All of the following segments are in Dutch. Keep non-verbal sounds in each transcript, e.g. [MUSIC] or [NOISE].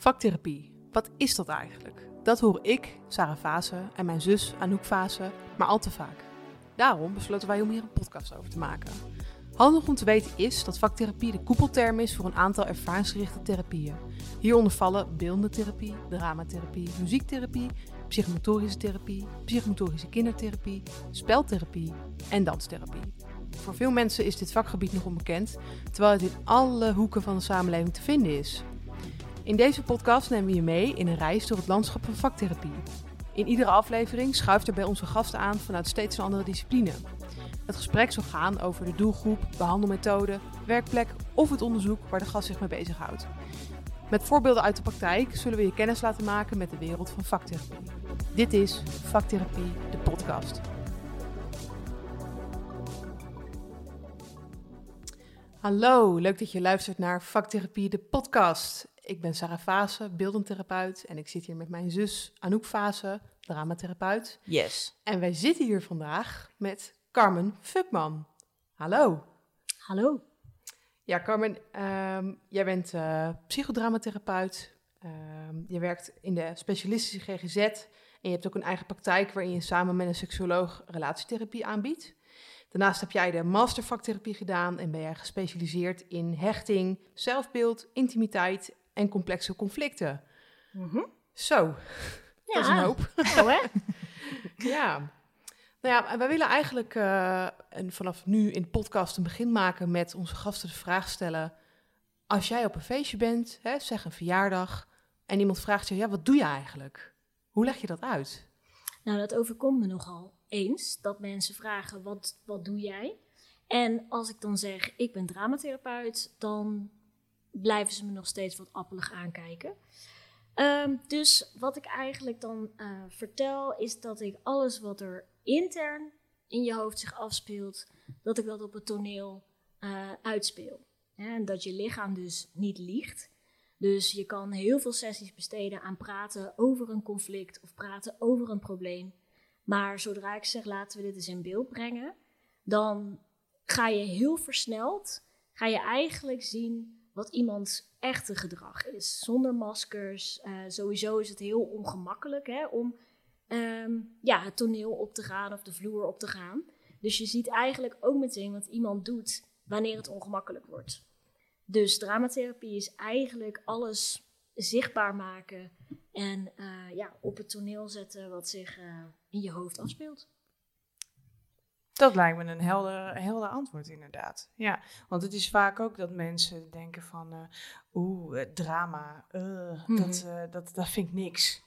Vaktherapie, wat is dat eigenlijk? Dat hoor ik, Sarah Vase en mijn zus Anouk Vase, maar al te vaak. Daarom besloten wij om hier een podcast over te maken. Handig om te weten is dat vaktherapie de koepelterm is voor een aantal ervaringsgerichte therapieën. Hieronder vallen beeldende therapie, dramatherapie, muziektherapie, psychomotorische therapie, psychomotorische kindertherapie, speltherapie en danstherapie. Voor veel mensen is dit vakgebied nog onbekend, terwijl het in alle hoeken van de samenleving te vinden is. In deze podcast nemen we je mee in een reis door het landschap van vaktherapie. In iedere aflevering schuift er bij onze gasten aan vanuit steeds een andere discipline. Het gesprek zal gaan over de doelgroep, behandelmethode, werkplek of het onderzoek waar de gast zich mee bezighoudt. Met voorbeelden uit de praktijk zullen we je kennis laten maken met de wereld van vaktherapie. Dit is Vaktherapie, de podcast. Hallo, leuk dat je luistert naar Vaktherapie, de podcast. Ik ben Sarah Vase, beeldend therapeut en ik zit hier met mijn zus Anouk Vase, dramatherapeut. Yes. En wij zitten hier vandaag met Carmen Fukman. Hallo. Hallo. Ja, Carmen, ehm, jij bent eh, psychodramatherapeut. Ehm, je werkt in de specialistische GGZ en je hebt ook een eigen praktijk waarin je samen met een seksuoloog relatietherapie aanbiedt. Daarnaast heb jij de mastervaktherapie gedaan en ben jij gespecialiseerd in hechting, zelfbeeld, intimiteit en complexe conflicten. Mhm. Zo, dat is een hoop. Oh, hè? [LAUGHS] Ja. Nou ja, wij willen eigenlijk eh, en vanaf nu in de podcast een begin maken met onze gasten de vraag stellen. Als jij op een feestje bent, hè, zeg een verjaardag, en iemand vraagt je, ja, wat doe je eigenlijk? Hoe leg je dat uit? Nou, dat overkomt me nogal eens. Dat mensen vragen, wat, wat doe jij? En als ik dan zeg, ik ben dramatherapeut, dan blijven ze me nog steeds wat appelig aankijken. Ehm, dus wat ik eigenlijk dan eh, vertel, is dat ik alles wat er intern in je hoofd zich afspeelt, dat ik dat op het toneel eh, uitspeel. En dat je lichaam dus niet liegt. Dus je kan heel veel sessies besteden aan praten over een conflict of praten over een probleem. Maar zodra ik zeg laten we dit eens in beeld brengen, dan ga je heel versneld, ga je eigenlijk zien wat iemands echte gedrag is. Zonder maskers. Eh, sowieso is het heel ongemakkelijk hè, om ehm, ja, het toneel op te gaan of de vloer op te gaan. Dus je ziet eigenlijk ook meteen wat iemand doet wanneer het ongemakkelijk wordt. Dus dramatherapie is eigenlijk alles zichtbaar maken en eh, ja, op het toneel zetten wat zich eh, in je hoofd afspeelt. Dat lijkt me een helder, helder antwoord, inderdaad. Ja, want het is vaak ook dat mensen denken van, eh, oeh, eh, drama, eh, dat, Mhm. dat, dat vind ik niks.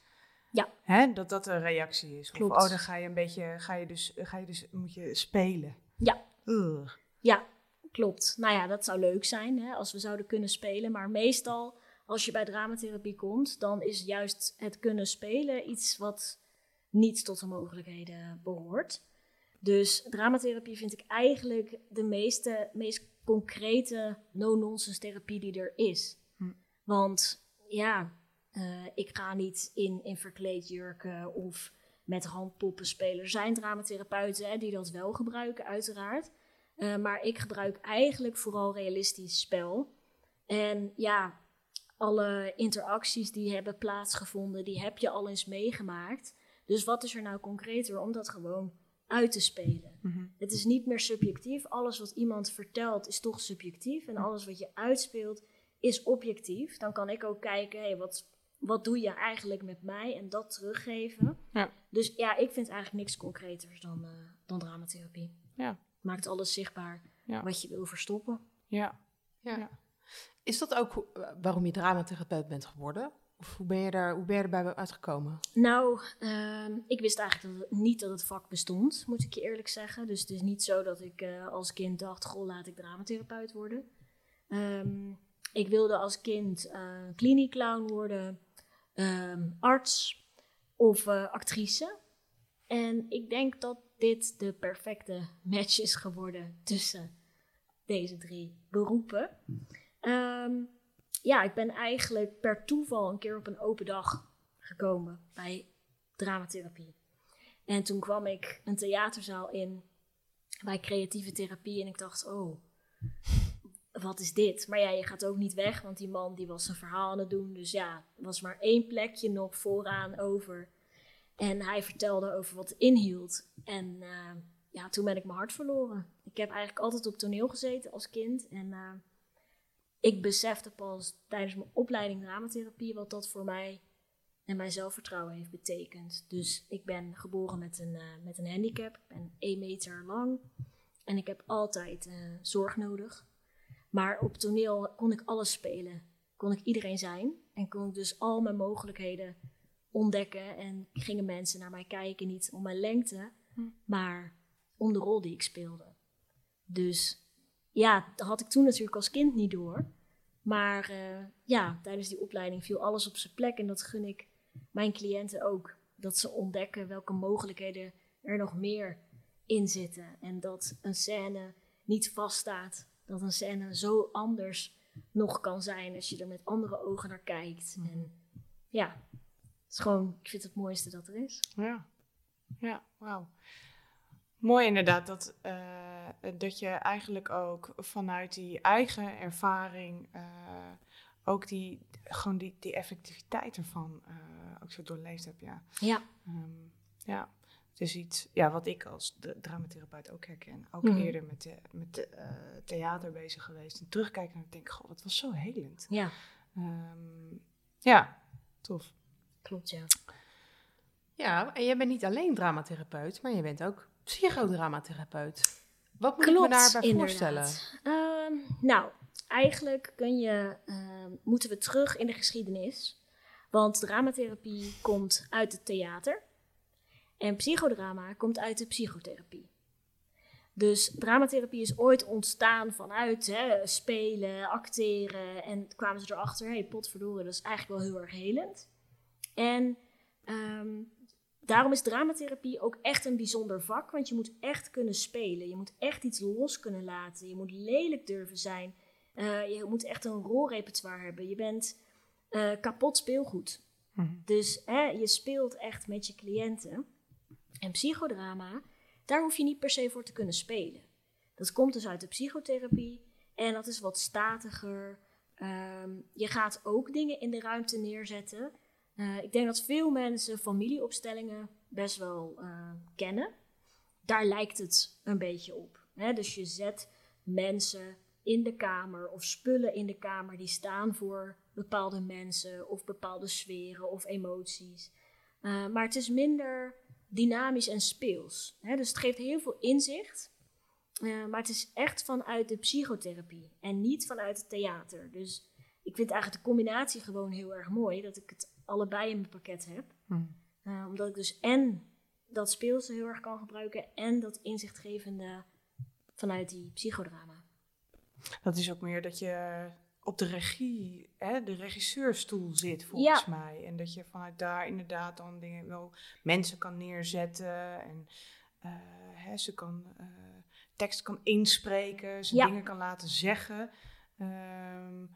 Ja. Hè? Dat dat een reactie is. Klopt. Of, oh, dan ga je een beetje, ga je dus, ga je dus, moet je spelen. Ja. Ugh. Ja, klopt. Nou ja, dat zou leuk zijn hè, als we zouden kunnen spelen. Maar meestal, als je bij dramatherapie komt, dan is juist het kunnen spelen iets wat niet tot de mogelijkheden behoort. Dus dramatherapie vind ik eigenlijk de meeste, meest concrete no-nonsense therapie die er is. Hm. Want ja, eh, ik ga niet in, in verkleedjurken of met handpoppen spelen. Er zijn dramatherapeuten hè, die dat wel gebruiken, uiteraard. Uh, maar ik gebruik eigenlijk vooral realistisch spel. En ja, alle interacties die hebben plaatsgevonden, die heb je al eens meegemaakt. Dus wat is er nou concreter om dat gewoon uit te spelen? Mhm. Het is niet meer subjectief. Alles wat iemand vertelt is toch subjectief. En alles wat je uitspeelt is objectief. Dan kan ik ook kijken, hey, wat, wat doe je eigenlijk met mij? En dat teruggeven. Ja. Dus ja, ik vind eigenlijk niks concreters dan, uh, dan dramatherapie. Ja. Maakt alles zichtbaar Ja. wat je wil verstoppen. Ja. Ja. Ja. Is dat ook hoe- waarom je dramatherapeut bent geworden? Of hoe ben je, daar, hoe ben je erbij uitgekomen? Nou, ehm, ik wist eigenlijk dat het, niet dat het vak bestond, moet ik je eerlijk zeggen. Dus het is niet zo dat ik eh, als kind dacht, goh, laat ik dramatherapeut worden. Ehm, ik wilde als kind uh, kliniekclown worden, ehm, arts of eh, actrice. En ik denk dat dit de perfecte match is geworden tussen deze drie beroepen. Ja, ik ben eigenlijk per toeval een keer op een open dag gekomen bij dramatherapie. En toen kwam ik een theaterzaal in bij creatieve therapie en ik dacht, oh, wat is dit? Maar ja, je gaat ook niet weg, want die man die was zijn verhaal aan het doen. Dus ja, was maar één plekje nog vooraan over. En hij vertelde over wat inhield. En uh, ja, toen ben ik mijn hart verloren. Ik heb eigenlijk altijd op toneel gezeten als kind. En uh, ik besefte pas tijdens mijn opleiding dramatherapie wat dat voor mij en mijn zelfvertrouwen heeft betekend. Dus ik ben geboren met een, uh, met een handicap. Ik ben 1 meter lang. En ik heb altijd zorg nodig. Maar op toneel kon ik alles spelen. Kon ik iedereen zijn. En kon ik dus al mijn mogelijkheden ontdekken. En gingen mensen naar mij kijken, niet om mijn lengte, hm. maar om de rol die ik speelde. Dus ja, dat had ik toen natuurlijk als kind niet door. Maar uh, ja, tijdens die opleiding viel alles op zijn plek. En dat gun ik mijn cliënten ook. Dat ze ontdekken welke mogelijkheden er nog meer in zitten. En dat een scène niet vaststaat dat een scène zo anders nog kan zijn als je er met andere ogen naar kijkt. Mhm. En ja, het is gewoon, ik vind het, het mooiste dat er is. Ja, ja, wauw. Mooi inderdaad dat, uh, dat je eigenlijk ook vanuit die eigen ervaring uh, ook die, gewoon die, die effectiviteit ervan uh, ook zo doorleefd hebt. Ja. Ja. Um, ja. Het is iets ja, wat ik als de dramatherapeut ook herken. Ook mm. eerder met, de, met de, uh, theater bezig geweest. En terugkijken en denk, goh, dat was zo helend. Ja. Um, ja, tof. Klopt, ja. Ja, en jij bent niet alleen dramatherapeut, maar je bent ook psychodramatherapeut. Wat moet Klopt, je me daarbij inderdaad. voorstellen? Um, nou, eigenlijk kun je, uh, moeten we terug in de geschiedenis. Want dramatherapie komt uit het theater. En psychodrama komt uit de psychotherapie. Dus dramatherapie is ooit ontstaan vanuit hè, spelen, acteren. En kwamen ze erachter, hé, hey, potverdorie, dat is eigenlijk wel heel erg helend. En um, daarom is dramatherapie ook echt een bijzonder vak. Want je moet echt kunnen spelen. Je moet echt iets los kunnen laten. Je moet lelijk durven zijn. Uh, je moet echt een rolrepertoire hebben. Je bent uh, kapot speelgoed. Hm. Dus hè, je speelt echt met je cliënten. En psychodrama, daar hoef je niet per se voor te kunnen spelen. Dat komt dus uit de psychotherapie en dat is wat statiger. Um, je gaat ook dingen in de ruimte neerzetten. Uh, ik denk dat veel mensen familieopstellingen best wel uh, kennen. Daar lijkt het een beetje op. Hè? Dus je zet mensen in de kamer of spullen in de kamer die staan voor bepaalde mensen of bepaalde sferen of emoties. Uh, maar het is minder dynamisch en speels. Hè? Dus het geeft heel veel inzicht. Maar het is echt vanuit de psychotherapie en niet vanuit het theater. Dus ik vind eigenlijk de combinatie gewoon heel erg mooi. Dat ik het allebei in mijn pakket heb. Hmm. Uh, omdat ik dus en dat speelse heel erg kan gebruiken en dat inzichtgevende vanuit die psychodrama. Dat is ook meer dat je op de regie, hè, de regisseurstoel zit volgens mij. En dat je vanuit daar inderdaad dan dingen wel mensen kan neerzetten en uh, hè, ze kan uh, tekst kan inspreken, ze dingen kan laten zeggen. Um,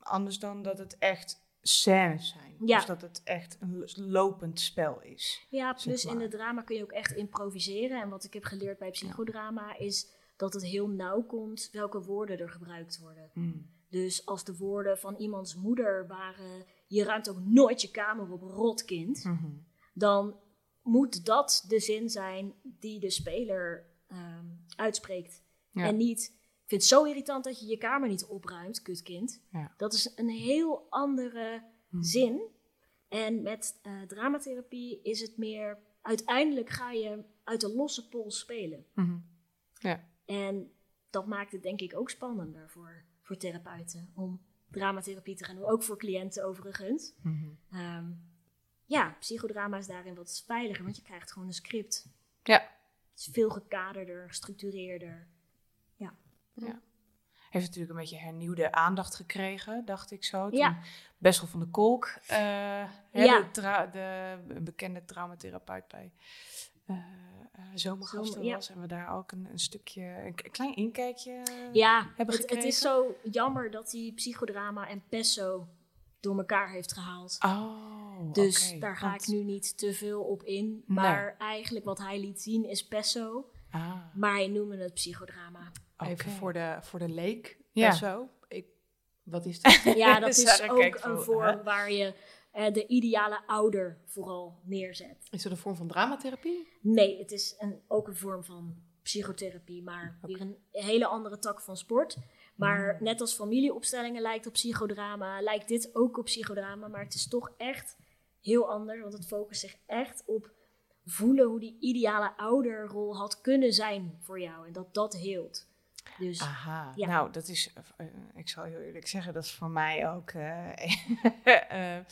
anders dan dat het echt scènes zijn. Ja. Dus dat het echt een lopend spel is. Ja, plus in het drama kun je ook echt improviseren. En wat ik heb geleerd bij psychodrama is dat het heel nauw komt welke woorden er gebruikt worden. Hmm. Dus als de woorden van iemands moeder waren: je ruimt ook nooit je kamer op, rotkind. Mm Dan moet dat de zin zijn die de speler ehm, uitspreekt. En niet, ik vind het zo irritant dat je je kamer niet opruimt, kutkind. Ja. Dat is een heel andere hmm. zin. En met uh, dramatherapie is het meer, uiteindelijk ga je uit de losse pols spelen. Mm Ja. En dat maakt het denk ik ook spannender voor, voor therapeuten om dramatherapie te gaan doen. Ook voor cliënten overigens. Mm ja, psychodrama is daarin wat veiliger, want je krijgt gewoon een script. Ja. Het is veel gekaderder, gestructureerder. Ja. Heeft natuurlijk een beetje hernieuwde aandacht gekregen, dacht ik zo. Toen ja. Bessel van de Kolk, uh, ja. de, de, bekende traumatherapeut bij uh, uh, zomergasten ja. was. En we daar ook een, een stukje, een, klein inkijkje ja, hebben het, het is zo jammer dat die psychodrama en pesso door elkaar heeft gehaald. Oh, Dus daar ga ik nu niet te veel op in. Maar eigenlijk wat hij liet zien is pesso. Ah. Maar hij noemde het psychodrama. Even voor de, voor de leek Ja. en zo. Ik, wat is dat? [LAUGHS] Ja, dat [LAUGHS] is ook een vorm hè? waar je eh, de ideale ouder vooral neerzet. Is dat een vorm van dramatherapie? Nee, het is een, ook een vorm van psychotherapie, maar weer een hele andere tak van sport. Maar net als familieopstellingen lijkt op psychodrama, lijkt dit ook op psychodrama, maar het is toch echt heel anders, want het focust zich echt op voelen hoe die ideale ouderrol had kunnen zijn voor jou en dat dat heelt. Dus Aha, Ja. nou dat is, eh, ik zal heel eerlijk zeggen, dat is voor mij ook eh, [LAUGHS] eh,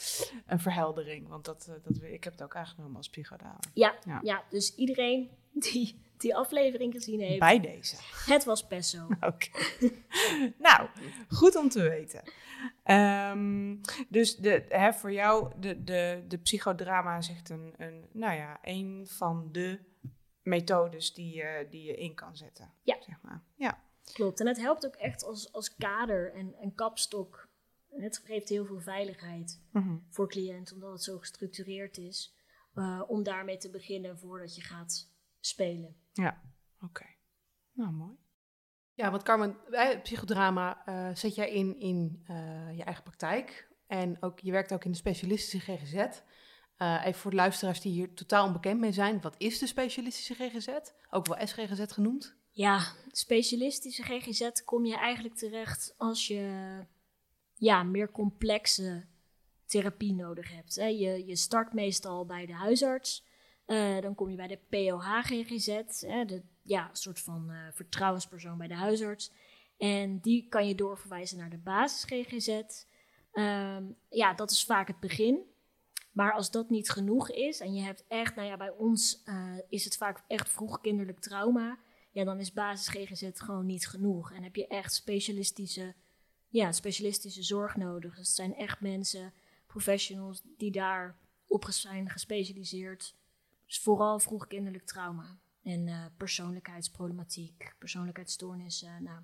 een verheldering. Want dat, eh, dat, ik heb het ook aangenomen als psychodrama. ja, Ja. ja. dus iedereen die die aflevering gezien heeft, Bij deze. het was Pesso. [LAUGHS] Oké. nou, goed om te weten. Ehm, dus de, hè, voor jou, de, de, de psychodrama echt een, een, nou ja, een van de methodes die je, die je in kan zetten. Ja. Zeg maar. Ja. Klopt. En het helpt ook echt als, als kader en, en kapstok. En het geeft heel veel veiligheid Mhm. voor cliënt, omdat het zo gestructureerd is. eh, om daarmee te beginnen voordat je gaat spelen. Ja, oké. Nou, mooi. Ja, want Carmen, bij psychodrama eh, zet jij in in eh, je eigen praktijk. En ook, je werkt ook in de specialistische GGZ. Eh, even voor de luisteraars die hier totaal onbekend mee zijn. Wat is de specialistische GGZ? Ook wel SGGZ genoemd. Ja, specialistische GGZ kom je eigenlijk terecht als je ja, meer complexe therapie nodig hebt. Hè. Je, je start meestal bij de huisarts. Eh, dan kom je bij de POH-GGZ, hè, de ja, een soort van eh, vertrouwenspersoon bij de huisarts. En die kan je doorverwijzen naar de basis-GGZ. Ehm, ja, dat is vaak het begin. Maar als dat niet genoeg is en je hebt echt, nou ja, bij ons eh, is het vaak echt vroeg kinderlijk trauma ja, dan is basis GGZ gewoon niet genoeg. En heb je echt specialistische, ja, specialistische zorg nodig. Dus het zijn echt mensen, professionals, die daar op zijn gespecialiseerd. Dus vooral vroeg kinderlijk trauma en eh, persoonlijkheidsproblematiek, persoonlijkheidsstoornissen. Nou,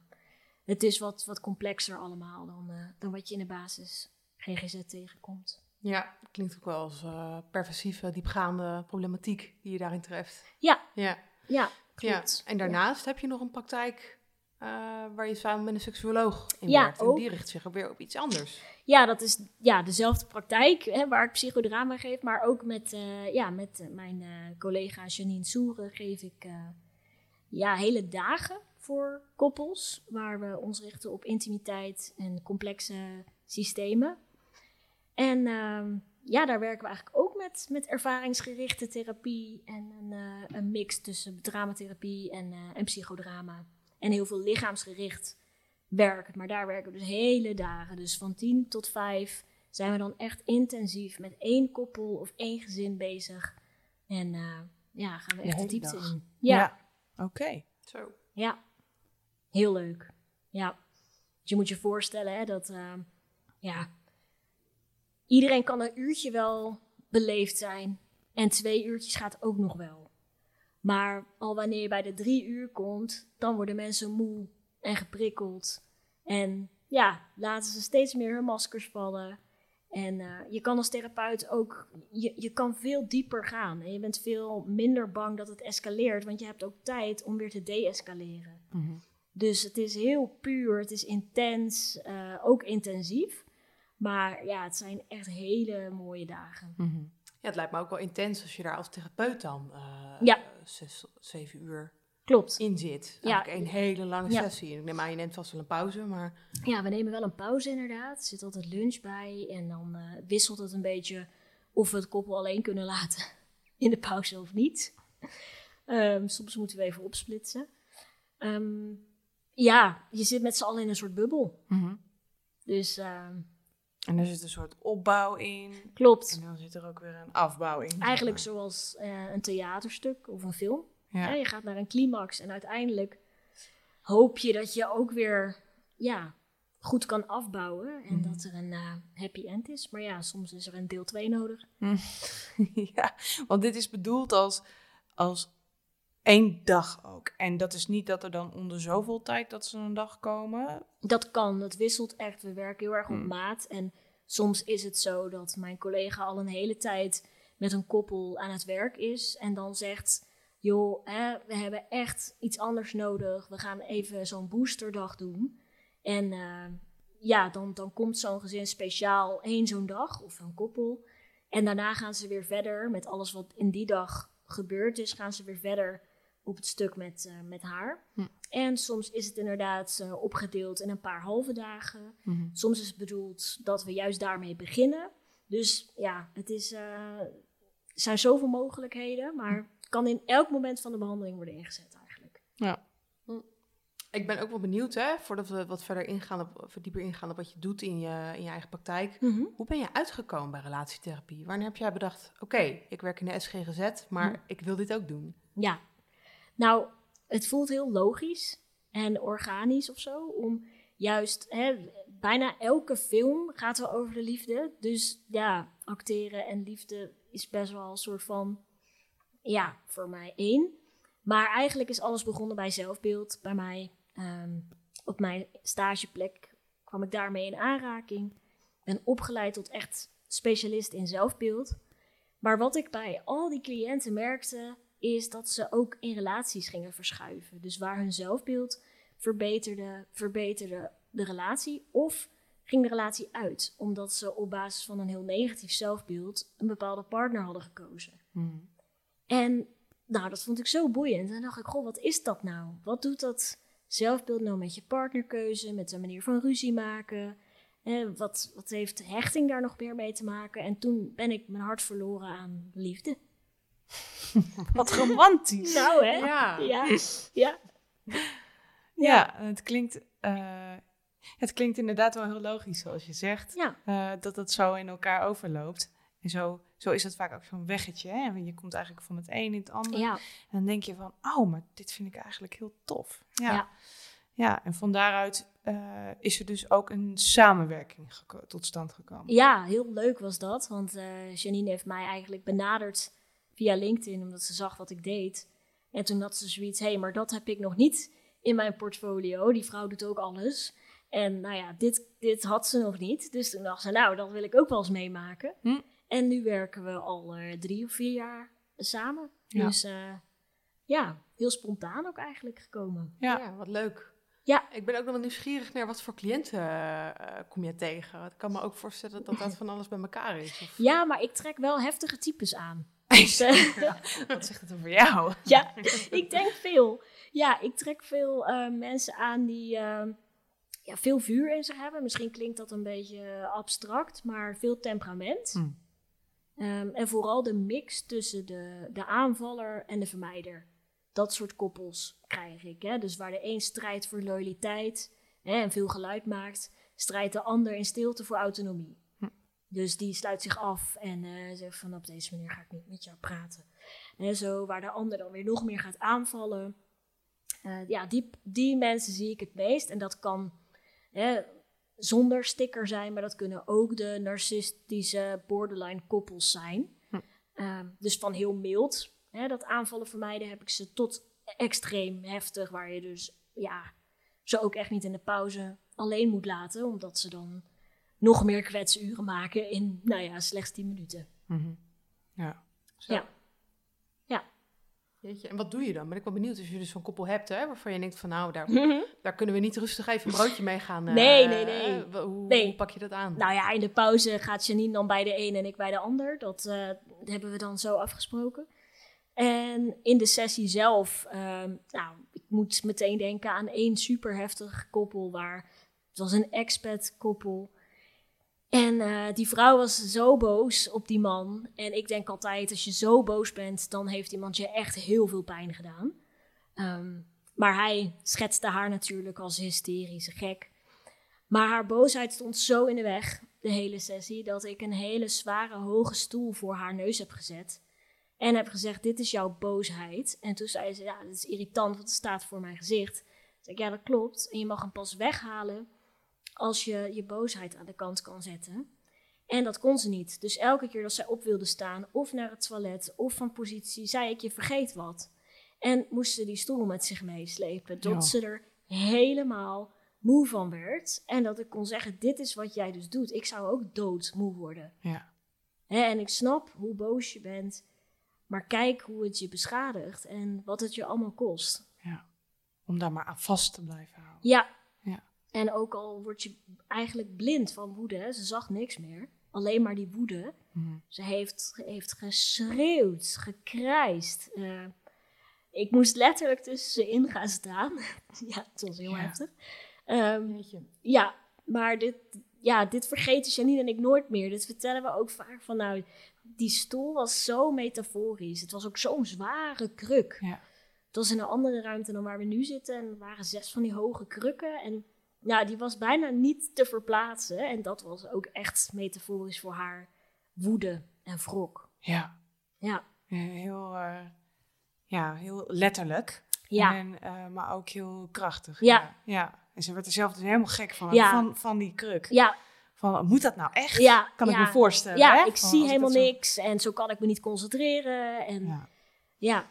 het is wat, wat complexer allemaal dan, eh, dan wat je in de basis GGZ tegenkomt. Ja, klinkt ook wel als eh, perversieve, diepgaande problematiek die je daarin treft. Ja, Ja, ja, ja. klopt. en daarnaast heb je nog een praktijk eh, waar je samen met een seksuoloog in Ja, werkt. En ook. die richt zich ook weer op iets anders. Ja, dat is ja, dezelfde praktijk hè, waar ik psychodrama geef, maar ook met, eh, ja, met mijn collega Janine Soeren geef ik ja, hele dagen voor koppels, waar we ons richten op intimiteit en complexe systemen. En ehm, ja, daar werken we eigenlijk ook met, met ervaringsgerichte therapie en een, eh, een mix tussen dramatherapie en, eh, en psychodrama. En heel veel lichaamsgericht werk. Maar daar werken we dus hele dagen. Dus van 10 tot 5 zijn we dan echt intensief met één koppel of één gezin bezig. En eh, ja, gaan we echt de diepte dag. in. Ja, ja, Oké. Zo. heel leuk. Ja. Dus je moet je voorstellen hè, dat eh, ja, iedereen kan een uurtje wel beleefd zijn. En twee uurtjes gaat ook nog wel. Maar al wanneer je bij de drie uur komt, dan worden mensen moe en geprikkeld. En ja, laten ze steeds meer hun maskers vallen. En eh, je kan als therapeut ook, je, je kan veel dieper gaan. En je bent veel minder bang dat het escaleert, want je hebt ook tijd om weer te deescaleren. Mhm. Dus het is heel puur, het is intens, eh, ook intensief. Maar ja, het zijn echt hele mooie dagen. Mhm. Ja, het lijkt me ook wel intens als je daar als therapeut dan eh, Ja. zes, zeven uur Klopt. in zit. Ja. Een hele lange Ja. sessie. Ik neem aan, je neemt vast wel een pauze, maar... Ja, we nemen wel een pauze inderdaad. Er zit altijd lunch bij. En dan eh, wisselt het een beetje of we het koppel alleen kunnen laten [LAUGHS] in de pauze of niet. Ehm, soms moeten we even opsplitsen. Ehm, ja, je zit met z'n allen in een soort bubbel. Mhm. Dus ehm, En er zit een soort opbouw in. klopt. En dan zit er ook weer een afbouw in. Eigenlijk zoals eh, een theaterstuk of een film. Ja. Ja, je gaat naar een climax en uiteindelijk hoop je dat je ook weer ja, goed kan afbouwen. En Mhm. dat er een eh, happy end is. Maar ja, soms is er een deel 2 nodig. [LAUGHS] ja, want dit is bedoeld als, als één dag ook. En dat is niet dat er dan onder zoveel tijd dat ze een dag komen. Dat kan, dat wisselt echt. We werken heel erg op Hmm. maat. En soms is het zo dat mijn collega al een hele tijd met een koppel aan het werk is. En dan zegt, joh, hè, we hebben echt iets anders nodig. We gaan even zo'n boosterdag doen. En uh, ja, dan, dan komt zo'n gezin speciaal heen zo'n dag of een koppel. En daarna gaan ze weer verder met alles wat in die dag gebeurd is, gaan ze weer verder op het stuk met, uh, met haar. Hm. En soms is het inderdaad uh, opgedeeld in een paar halve dagen. Mhm. Soms is het bedoeld dat we juist daarmee beginnen. Dus ja, het is, uh, er zijn zoveel mogelijkheden, maar het kan in elk moment van de behandeling worden ingezet eigenlijk. Ja. Ik ben ook wel benieuwd, hè, voordat we wat verder ingaan op, of dieper ingaan op wat je doet in je, in je eigen praktijk. Mhm. Hoe ben je uitgekomen bij relatietherapie? Wanneer heb jij bedacht, oké, ik werk in de SGGZ, maar Hm. ik wil dit ook doen? Ja, nou, het voelt heel logisch en organisch of zo. Om juist, hè, bijna elke film gaat wel over de liefde. Dus ja, acteren en liefde is best wel een soort van, ja, voor mij één. Maar eigenlijk is alles begonnen bij zelfbeeld. Bij mij ehm, op mijn stageplek kwam ik daarmee in aanraking. Ben opgeleid tot echt specialist in zelfbeeld. Maar wat ik bij al die cliënten merkte, is dat ze ook in relaties gingen verschuiven. Dus waar hun zelfbeeld verbeterde, verbeterde de relatie of ging de relatie uit. Omdat ze op basis van een heel negatief zelfbeeld een bepaalde partner hadden gekozen. En nou, dat vond ik zo boeiend. En dacht ik, goh, wat is dat nou? Wat doet dat zelfbeeld nou met je partnerkeuze, met de manier van ruzie maken? Eh, wat, wat heeft hechting daar nog meer mee te maken? En toen ben ik mijn hart verloren aan liefde. [LAUGHS] Wat romantisch. Nou, hè? Ja. Ja, ja. Ja, het klinkt, eh, het klinkt inderdaad wel heel logisch zoals je zegt. Ja. eh, dat het zo in elkaar overloopt. En zo, zo is het vaak ook zo'n weggetje. Hè? En Je komt eigenlijk van het een in het ander. ja. En dan denk je van, oh, maar dit vind ik eigenlijk heel tof. Ja, Ja. ja. en van daaruit eh, is er dus ook een samenwerking tot stand gekomen. Ja, heel leuk was dat. Want eh, Janine heeft mij eigenlijk benaderd via LinkedIn, omdat ze zag wat ik deed. En toen had ze zoiets, hé, hey, maar dat heb ik nog niet in mijn portfolio. Die vrouw doet ook alles. En nou ja, dit, dit had ze nog niet. Dus toen dacht ze, nou, dat wil ik ook wel eens meemaken. Hm. En nu werken we al eh, drie of vier jaar samen. Ja. Dus eh, ja, heel spontaan ook eigenlijk gekomen. Ja. Ja, wat leuk. Ja. Ik ben ook nog wel nieuwsgierig naar wat voor cliënten eh, eh, kom je tegen. Ik kan me ook voorstellen dat dat [LAUGHS] van alles bij elkaar is. Of... Ja, maar ik trek wel heftige types aan. [LAUGHS] Wat zegt het over jou? Ja, ik denk veel. Ja, ik trek veel eh, mensen aan die eh, ja, veel vuur in zich hebben. Misschien klinkt dat een beetje abstract, maar veel temperament. Hm. Ehm, en vooral de mix tussen de, de aanvaller en de vermijder. Dat soort koppels krijg ik. Hè? Dus waar de een strijdt voor loyaliteit hè, en veel geluid maakt, strijdt de ander in stilte voor autonomie. Dus die sluit zich af en eh, zegt van op deze manier ga ik niet met jou praten. En zo, waar de ander dan weer nog meer gaat aanvallen. Eh, ja, die, die mensen zie ik het meest. En dat kan hè, zonder sticker zijn, maar dat kunnen ook de narcistische borderline koppels zijn. Hm. Ehm, dus van heel mild, hè, dat aanvallen vermijden, heb ik ze tot extreem heftig, waar je dus ja, ze ook echt niet in de pauze alleen moet laten, omdat ze dan nog meer kwetsuren maken in, nou ja, slechts 10 minuten. Mhm. Ja. Zo. Ja. Ja. Jeetje, en wat doe je dan? Ben ik wel benieuwd als je dus zo'n koppel hebt, hè, waarvan je denkt van nou, daar, nou daar kunnen we niet rustig even een broodje mee gaan. eh, Nee, nee, nee. hoe, Nee. hoe pak je dat aan? ja, in de pauze gaat Janine dan bij de een en ik bij de ander. Dat eh, hebben we dan zo afgesproken. En in de sessie zelf, ehm, nou, ik moet meteen denken aan één super heftig koppel waar het was een expat koppel. En eh, die vrouw was zo boos op die man. En ik denk altijd, als je zo boos bent, dan heeft iemand je echt heel veel pijn gedaan. Ehm, maar hij schetste haar natuurlijk als hysterische gek. Maar haar boosheid stond zo in de weg, de hele sessie, dat ik een hele zware hoge stoel voor haar neus heb gezet. En heb gezegd, dit is jouw boosheid. En toen zei ze, ja, dat is irritant, want het staat voor mijn gezicht. Toen zei ik, ja, dat klopt. En je mag hem pas weghalen als je je boosheid aan de kant kan zetten. En dat kon ze niet. Dus elke keer dat zij op wilde staan, of naar het toilet, of van positie, zei ik, je vergeet wat. En moest ze die stoel met zich meeslepen, tot Ja. ze er helemaal moe van werd. En dat ik kon zeggen, dit is wat jij dus doet. Ik zou ook doodmoe worden. Ja. Hè, en ik snap hoe boos je bent. Maar kijk hoe het je beschadigt en wat het je allemaal kost. Ja. Om daar maar aan vast te blijven houden. Ja. En ook al word je eigenlijk blind van woede, hè, ze zag niks meer. Alleen maar die woede. Mhm. Ze heeft, heeft geschreeuwd, gekrijsd. Eh, ik moest letterlijk tussen ze in gaan staan. [LAUGHS] ja, het was heel Ja. heftig. Ehm, ja, maar dit, ja, dit vergeten Janine en ik nooit meer. Dit vertellen we ook vaak van, nou, die stoel was zo metaforisch. Het was ook zo'n zware kruk. Ja. Het was in een andere ruimte dan waar we nu zitten. En er waren zes van die hoge krukken. En ja, die was bijna niet te verplaatsen. En dat was ook echt metaforisch voor haar woede en wrok. Ja. Ja, Heel, eh, ja, heel letterlijk. ja, En, eh, maar ook heel krachtig. Ja. ja. Ja. En ze werd er zelf dus helemaal gek van, Ja. van, van die kruk. ja, Van, moet dat nou echt? ja. Kan ik me voorstellen. Ja, hè? ik Van, zie helemaal zo- niks. En zo kan ik me niet concentreren. En ja, Ja.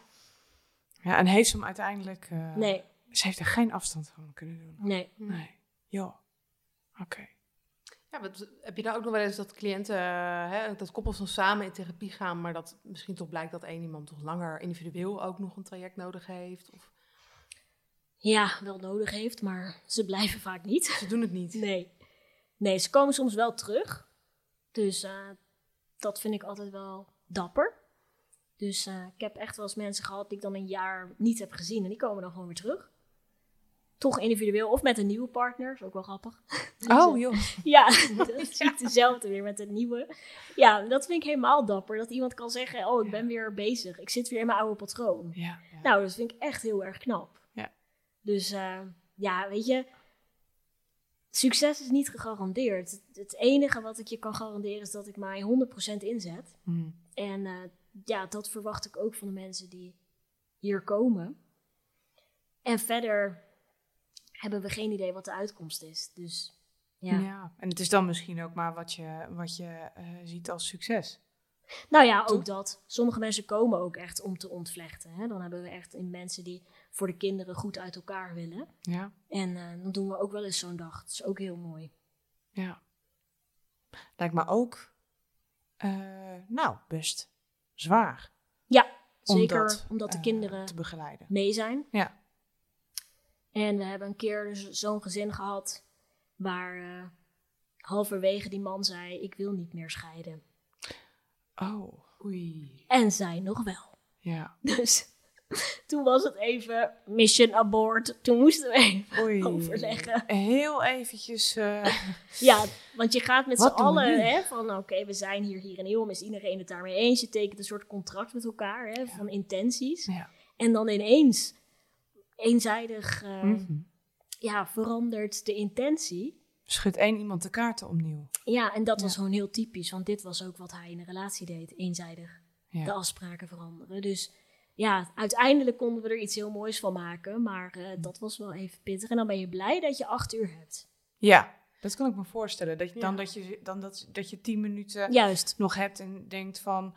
ja, en heeft ze hem uiteindelijk... eh, nee, Ze heeft er geen afstand van kunnen doen. nee. Nee. Joh. Oké. Ja, wat, heb je daar ook nog wel eens dat cliënten, eh, hè, dat koppels dan samen in therapie gaan, maar dat misschien toch blijkt dat één iemand toch langer individueel ook nog een traject nodig heeft? Of Ja, wel nodig heeft, maar ze blijven vaak niet. ze doen het niet. Nee. Nee, ze komen soms wel terug. Dus eh, dat vind ik altijd wel dapper. Dus eh, ik heb echt wel eens mensen gehad die ik dan een jaar niet heb gezien. En die komen dan gewoon weer terug. Toch individueel of met een nieuwe partner. is ook wel grappig. Oh, joh. [LAUGHS] Ja, [LAUGHS] dat ik dezelfde weer met een nieuwe. Ja, dat vind ik helemaal dapper. Dat iemand kan zeggen, oh, ik ben weer bezig. Ik zit weer in mijn oude patroon. Ja. ja. Nou, dat vind ik echt heel erg knap. Ja. Dus eh, ja, weet je, succes is niet gegarandeerd. Het, enige wat ik je kan garanderen is dat ik mij 100% inzet. Hm. En eh, ja, dat verwacht ik ook van de mensen die hier komen. En verder hebben we geen idee wat de uitkomst is. Dus ja. Ja. En het is dan misschien ook maar wat je, wat je eh, ziet als succes. Nou ja, ook dat. Sommige mensen komen ook echt om te ontvlechten. Hè? Dan hebben we echt in mensen die voor de kinderen goed uit elkaar willen. Ja. En eh, dan doen we ook wel eens zo'n dag. Dat is ook heel mooi. Ja. Lijkt me ook, eh, nou, best zwaar. Ja, om zeker dat, omdat de kinderen te begeleiden. mee zijn. Ja. En we hebben een keer dus zo'n gezin gehad waar eh, halverwege die man zei: Ik wil niet meer scheiden. Oh, Oei. En zij nog wel. ja. [LAUGHS] Dus toen was het even mission abort. Toen moesten we even Oei. overleggen. Heel eventjes, eh, [LAUGHS] Ja, want je gaat met z'n allen hè, van oké, we zijn hier, hier en heel, is iedereen het daarmee eens. Je tekent een soort contract met elkaar hè, van intenties. ja. En dan ineens eenzijdig eh, Mhm. ja, verandert de intentie. Schudt één iemand de kaarten opnieuw. Ja, en dat was gewoon heel typisch, want dit was ook wat hij in een relatie deed, eenzijdig Ja. de afspraken veranderen. Dus ja, uiteindelijk konden we er iets heel moois van maken, maar eh, dat was wel even pittig. En dan ben je blij dat je acht uur hebt. ja, dat kan ik me voorstellen. Dat je, Ja. dan, dat, je, dan dat, dat je tien minuten Juist, nog hebt en denkt van...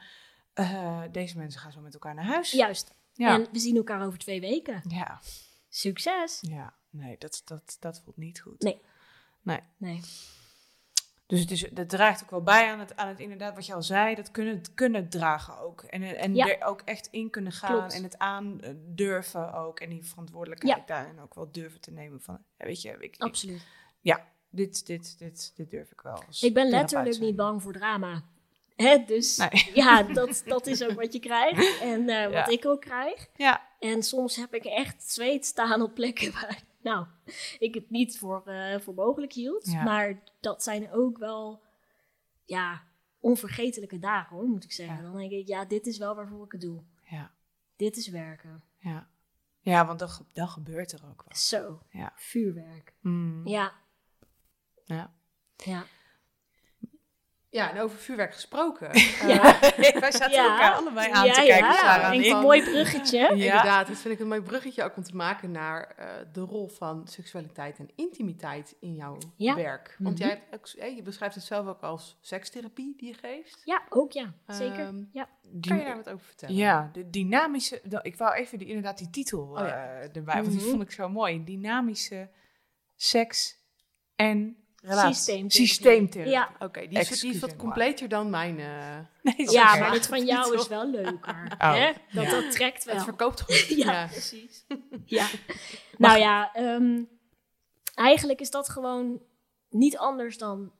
eh, deze mensen gaan zo met elkaar naar huis. juist. Ja. En we zien elkaar over twee weken. ja. Succes! ja. Nee, dat, dat, dat voelt niet goed. Nee. Nee. Nee. Dus het is, dat draagt ook wel bij aan het, aan het inderdaad wat je al zei, dat kunnen, kunnen dragen ook. En, en Ja. er ook echt in kunnen gaan Klopt. en het aandurven ook. En die verantwoordelijkheid daarin ook wel durven te nemen van, ja, weet je, ik, ik- Absoluut. dit, dit, dit, dit durf ik wel. Ik ben letterlijk niet bang voor drama. Hè, dus Nee. [LAUGHS] ja, dat, dat is ook wat je krijgt. En eh, wat Ja. ik ook krijg. Ja, En soms heb ik echt zweet staan op plekken waar nou, ik het niet voor, eh, voor mogelijk hield. Ja. Maar dat zijn ook wel ja, onvergetelijke dagen hoor, moet ik zeggen. Dan denk ik, ja, dit is wel waarvoor ik het doe. ja, Dit is werken. ja. Ja, want dan, ge- dan gebeurt er ook wat. Zo, Ja. vuurwerk. Mm. Ja, Ja. ja. Ja, en over vuurwerk gesproken. [LAUGHS] Ja. [LAUGHS] Wij zaten Ja. elkaar allebei aan ja, te kijken, ja. Sarah een mooi bruggetje. Ja. Inderdaad, dat vind ik een mooi bruggetje ook om te maken naar eh, de rol van seksualiteit en intimiteit in jouw Ja. werk. Want Mhm. jij hebt ook, eh, je beschrijft het zelf ook als sekstherapie die je geeft. Ja, ook ja. Zeker. Ehm, ja. Kan je daar wat over vertellen? Ja, de dynamische. Ik wou even die, inderdaad die titel Oh ja. eh, erbij, want die Mhm. vond ik zo mooi. Dynamische seks en relatie. Systeemtherapie. Systeemtherapie. Ja. Oké, die, is- die is wat completer dan mijn... eh, [LAUGHS] Nee, Ja, maar dit van [LAUGHS] jou Toch? is wel leuker. [LAUGHS] Oh, hè? Dat, ja. dat trekt wel. het verkoopt goed. Ja, ja. precies. Ja. Nou ja, ehm, eigenlijk is dat gewoon niet anders dan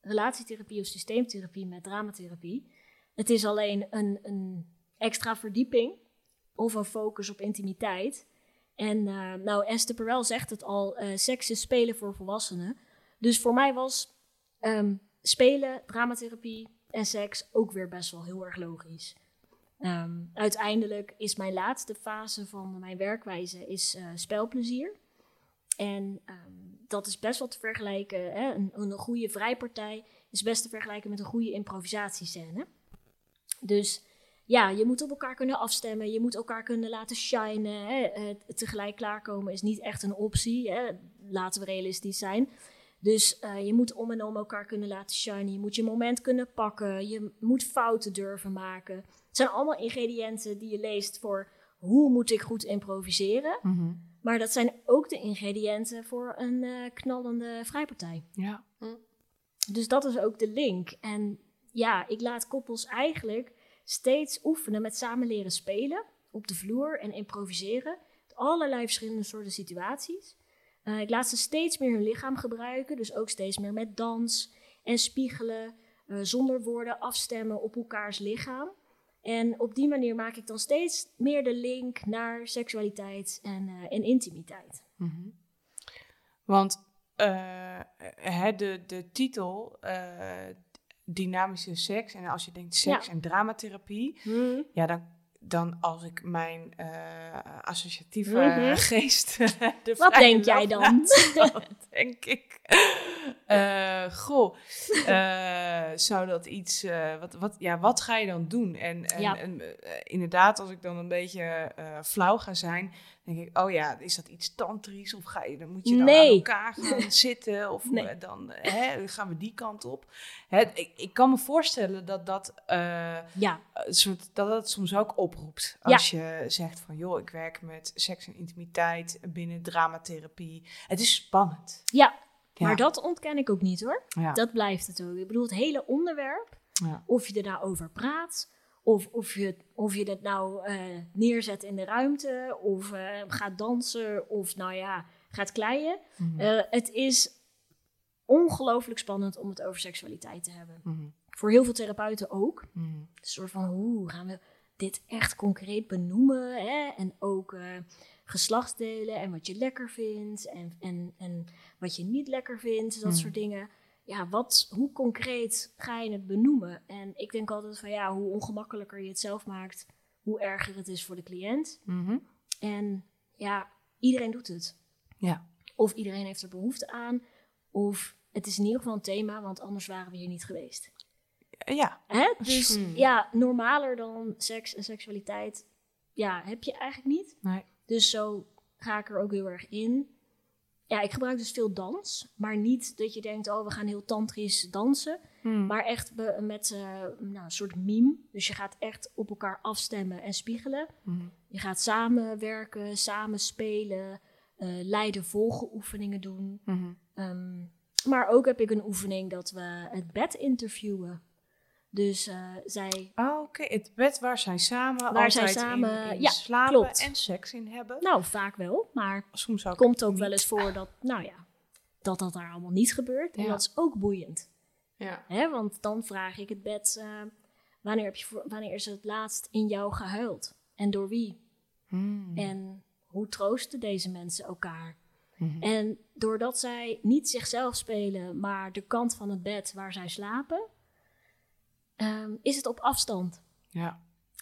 relatietherapie of systeemtherapie met dramatherapie. Het is alleen een, een extra verdieping of een focus op intimiteit. En eh, nou, Esther Perel zegt het al, eh, seks is spelen voor volwassenen. Dus voor mij was ehm, spelen, dramatherapie en seks ook weer best wel heel erg logisch. Ehm, uiteindelijk is mijn laatste fase van mijn werkwijze is, eh, spelplezier. En ehm, dat is best wel te vergelijken. Hè? Een, een goede vrijpartij is best te vergelijken met een goede improvisatiescène. Dus ja, je moet op elkaar kunnen afstemmen. Je moet elkaar kunnen laten shinen. Hè? Eh, tegelijk klaarkomen is niet echt een optie. Hè? Laten we realistisch zijn. Dus eh, je moet om en om elkaar kunnen laten shinen. Je moet je moment kunnen pakken. Je moet fouten durven maken. Het zijn allemaal ingrediënten die je leest voor hoe moet ik goed improviseren. Mhm. Maar dat zijn ook de ingrediënten voor een eh, knallende vrijpartij. Ja. Dus dat is ook de link. En ja, ik laat koppels eigenlijk steeds oefenen met samen leren spelen op de vloer en improviseren. Met allerlei verschillende soorten situaties. Eh, ik laat ze steeds meer hun lichaam gebruiken, dus ook steeds meer met dans en spiegelen, eh, zonder woorden afstemmen op elkaars lichaam. En op die manier maak ik dan steeds meer de link naar seksualiteit en, eh, en intimiteit. Mhm. Want hè, de, de titel dynamische seks en als je denkt seks en dramatherapie, ja dan, dan als ik mijn eh, associatieve Mhm. geest de Wat denk jij dan? [LAUGHS] dan denk ik, eh, goh, eh, zou dat iets, eh, wat, wat, ja, wat ga je dan doen? En, en, Ja. en, inderdaad, als ik dan een beetje flauw ga zijn, denk ik, oh ja, is dat iets tantrisch? Of ga je, dan moet je dan Nee. aan elkaar gaan [LAUGHS] zitten? Of Nee. dan hè, gaan we die kant op? Hè, ik, ik kan me voorstellen dat dat, Ja, soort, dat dat soms ook oproept. Als je zegt van, joh, ik werk met seks en intimiteit binnen dramatherapie. Het is spannend. ja. Ja. maar dat ontken ik ook niet hoor. Ja. Dat blijft het ook. Ik bedoel, het hele onderwerp, Ja. of je er nou over praat, of, of, je, of je het nou eh, neerzet in de ruimte, of eh, gaat dansen, of nou ja, gaat kleien. Mhm. Eh, het is ongelooflijk spannend om het over seksualiteit te hebben. Mhm. Voor heel veel therapeuten ook. Mhm. Een soort van, hoe gaan we dit echt concreet benoemen? Hè? En ook eh, geslachtsdelen en wat je lekker vindt en, en, en wat je niet lekker vindt, dat Hmm. soort dingen. Ja, wat, hoe concreet ga je het benoemen? En ik denk altijd van, ja, hoe ongemakkelijker je het zelf maakt, hoe erger het is voor de cliënt. Mhm. En ja, iedereen doet het. Ja. Of iedereen heeft er behoefte aan, of het is in ieder geval een thema, want anders waren we hier niet geweest. Ja. Hè? Dus Hmm. ja, normaler dan seks en seksualiteit, ja, heb je eigenlijk niet. Nee. Dus zo ga ik er ook heel erg in. Ja, ik gebruik dus veel dans, maar niet dat je denkt, oh, we gaan heel tantrisch dansen. Mhm. Maar echt be- met eh, nou, een soort meme. Dus je gaat echt op elkaar afstemmen en spiegelen. Mhm. Je gaat samen werken, samen spelen, eh leiden volgen oefeningen doen. Ehm, maar ook heb ik een oefening dat we het bed interviewen. Dus eh, zij, Oh, oké. Het bed waar zij samen Waar zij samen- in, in ja, slapen klopt. en seks in hebben. nou vaak wel, maar Soms ook het komt ook niet. wel eens voor dat, nou ja, dat dat daar allemaal niet gebeurt. En dat is ook boeiend. Ja. Hè? Want dan vraag ik het bed, eh, wanneer, heb je voor, wanneer is het laatst in jou gehuild? En door wie? Mhm. En hoe troosten deze mensen elkaar? Mhm. En doordat zij niet zichzelf spelen, maar de kant van het bed waar zij slapen, ehm, is het op afstand. Ja.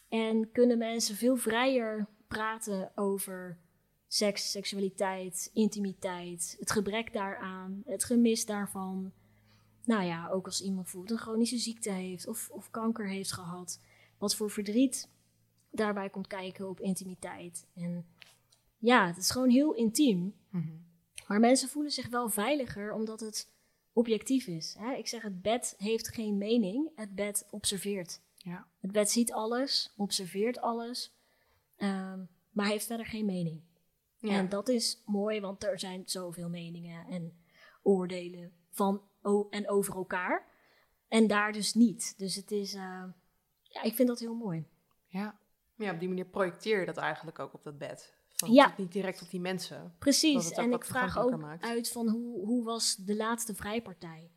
En kunnen mensen veel vrijer praten over seks, seksualiteit, intimiteit, het gebrek daaraan, het gemis daarvan. Nou ja, ook als iemand bijvoorbeeld een chronische ziekte heeft of, of kanker heeft gehad, wat voor verdriet daarbij komt kijken op intimiteit. En ja, het is gewoon heel intiem. Mhm. Maar mensen voelen zich wel veiliger omdat het objectief is. Hè? Ik zeg, het bed heeft geen mening, het bed observeert. Ja. Het bed ziet alles, observeert alles, ehm, maar heeft verder geen mening. Ja. En dat is mooi, want er zijn zoveel meningen en oordelen van en over elkaar. En daar dus niet. Dus het is, uh, ja, ik vind dat heel mooi. Ja. ja, op die manier projecteer je dat eigenlijk ook op dat bed. Ja. Niet direct op die mensen. Precies, en ik vraag ook uit van hoe, hoe was de laatste vrijpartij?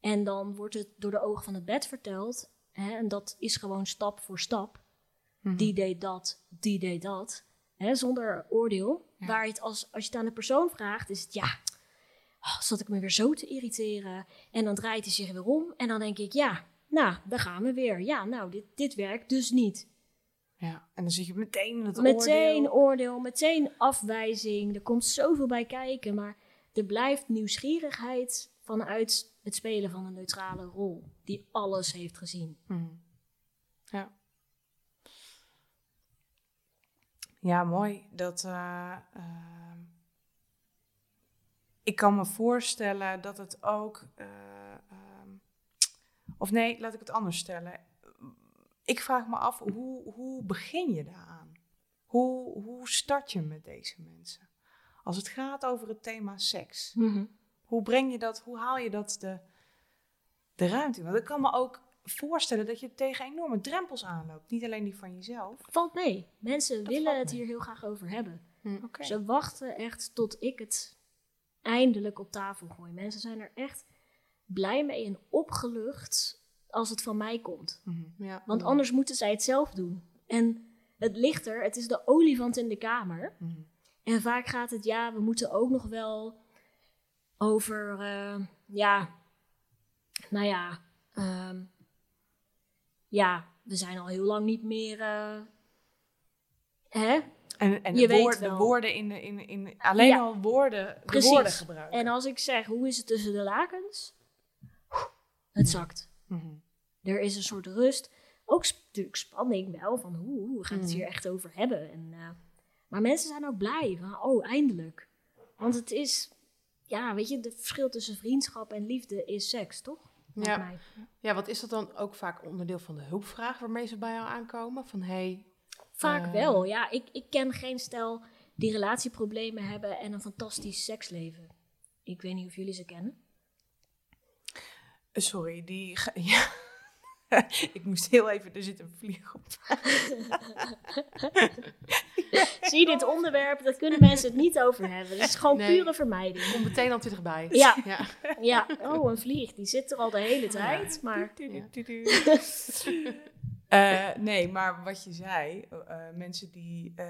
En dan wordt het door de ogen van het bed verteld. Hè, en dat is gewoon stap voor stap. Mhm. Die deed dat, die deed dat. Hè, zonder oordeel. Waar je het als, als je het aan de persoon vraagt, is het ja. Oh, zat ik me weer zo te irriteren. En dan draait hij zich weer om. En dan denk ik, ja, nou, daar gaan we weer. Ja, nou, dit, dit werkt dus niet. Ja, en dan zie je meteen het meteen oordeel. oordeel, meteen afwijzing. Er komt zoveel bij kijken, maar er blijft nieuwsgierigheid vanuit het spelen van een neutrale rol, die alles heeft gezien. Mhm. Ja. Ja, mooi. Dat, uh, uh, ik kan me voorstellen dat het ook. Uh, of nee, laat ik het anders stellen. Ik vraag me af, hoe, hoe begin je daaraan? Hoe, hoe start je met deze mensen? Als het gaat over het thema seks. Mm hoe breng je dat, hoe haal je dat de, de ruimte Want ik kan me ook voorstellen dat je tegen enorme drempels aanloopt. Niet alleen die van jezelf. Valt mee. Mensen willen het hier heel graag over hebben. Hm, Ze wachten echt tot ik het eindelijk op tafel gooi. Mensen zijn er echt blij mee en opgelucht als het van mij komt. Mhm. Ja. Want anders moeten zij het zelf doen. En het ligt er, het is de olifant in de kamer. Mhm. En vaak gaat het, ja, we moeten ook nog wel over, uh, ja, nou ja, um, ja, we zijn al heel lang niet meer, uh, hè? En, en je de, woord, de woorden in, de, in, in alleen ja. al woorden, de woorden gebruiken. En als ik zeg, hoe is het tussen de lakens? Het zakt. Mm -hmm. Er is een soort rust. Ook natuurlijk spanning wel, van hoe, hoe gaan we het hier echt over hebben? En, uh, maar mensen zijn ook blij van, oh, eindelijk. Want het is, ja, weet je, het verschil tussen vriendschap en liefde is seks, toch? Ja. Mij. ja, wat is dat dan ook vaak onderdeel van de hulpvraag waarmee ze bij jou aankomen? Van hey. Vaak uh, wel, ja. Ik, ik ken geen stel die relatieproblemen hebben en een fantastisch seksleven. Ik weet niet of jullie ze kennen. Sorry, die. [LAUGHS] Ja. ik moest heel even, er zit een vlieg op. [LAUGHS] Zie je dit onderwerp, daar kunnen mensen het niet over hebben. Het is gewoon nee. pure vermijding. Kom meteen al dichterbij. Ja. [LAUGHS] ja. ja. Oh, een vlieg, die zit er al de hele tijd. Ja. Maar... uh, nee, maar wat je zei, uh, mensen die uh,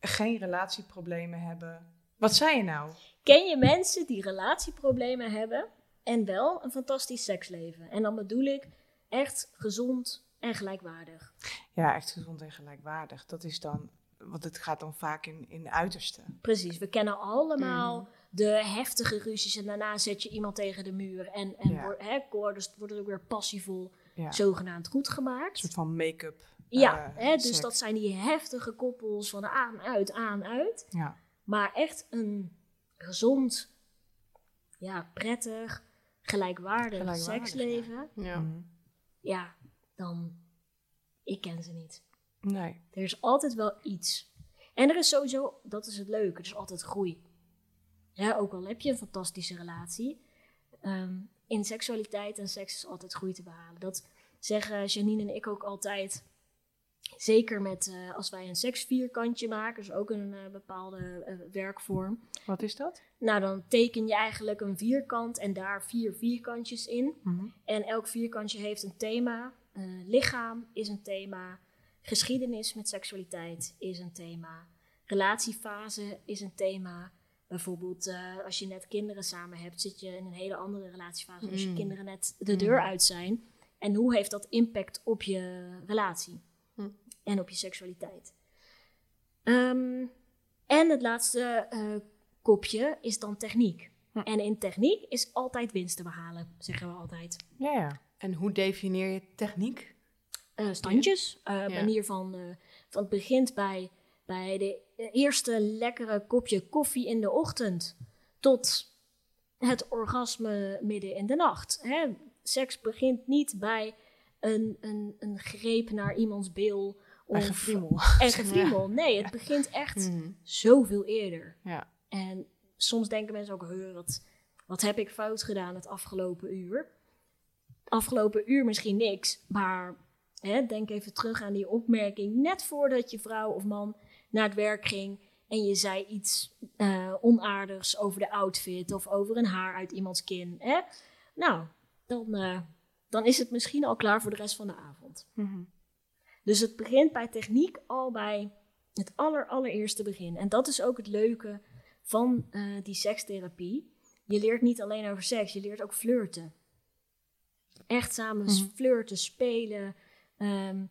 geen relatieproblemen hebben. Wat zei je nou? Ken je mensen die relatieproblemen hebben en wel een fantastisch seksleven? En dan bedoel ik echt gezond en gelijkwaardig. Ja, echt gezond en gelijkwaardig. Dat is dan, want het gaat dan vaak in, in uiterste. Precies, we kennen allemaal mm. de heftige ruzies en daarna zet je iemand tegen de muur en, en Ja. wordt, dus wordt het ook weer passievol Ja. zogenaamd goed gemaakt. Een soort van make-up. Ja, eh, hè, dus seks. dat zijn die heftige koppels van aan, uit, aan, uit. Ja. Maar echt een gezond, ja, prettig, gelijkwaardig, Gelijkwaardig, seksleven. Ja. Mhm. Ja, dan, ik ken ze niet. Nee. Er is altijd wel iets. En er is sowieso, dat is het leuke, er is altijd groei. Ja, ook al heb je een fantastische relatie. ehm, in seksualiteit en seks is altijd groei te behalen. Dat zeggen Janine en ik ook altijd. Zeker met eh, als wij een seksvierkantje maken, dus ook een eh, bepaalde eh, werkvorm. Wat is dat? Nou, dan teken je eigenlijk een vierkant en daar vier vierkantjes in. Mhm. En elk vierkantje heeft een thema. Lichaam is een thema. Geschiedenis met seksualiteit is een thema. Relatiefase is een thema. Bijvoorbeeld als je net kinderen samen hebt, zit je in een hele andere relatiefase. Als je Mm. kinderen net de deur Mm. uit zijn. En hoe heeft dat impact op je relatie Mm. En op je seksualiteit? Ehm, en het laatste eh, kopje is dan techniek. Hm. En in techniek is altijd winst te behalen, zeggen we altijd. Ja, ja. En hoe definieer je techniek? eh, standjes. eh, Ja. Manier van, eh, van het begint bij, bij de eerste lekkere kopje koffie in de ochtend tot het orgasme midden in de nacht. Hè? Seks begint niet bij een, een, een greep naar iemands bil Bij of gefriemel. [LAUGHS] en gefriemel. Nee, het begint echt Mhm. zoveel eerder. Ja. En soms denken mensen ook, "Huh, wat, Wat heb ik fout gedaan het afgelopen uur? Afgelopen uur misschien niks, maar hè, denk even terug aan die opmerking net voordat je vrouw of man naar het werk ging en je zei iets uh, onaardigs over de outfit of over een haar uit iemands kin. Hè? Nou, dan, uh, dan is het misschien al klaar voor de rest van de avond. Mm Dus het begint bij techniek al bij het aller, allereerste begin. En dat is ook het leuke van uh, die sekstherapie. Je leert niet alleen over seks, je leert ook flirten. Echt samen Mhm. flirten, spelen. ehm,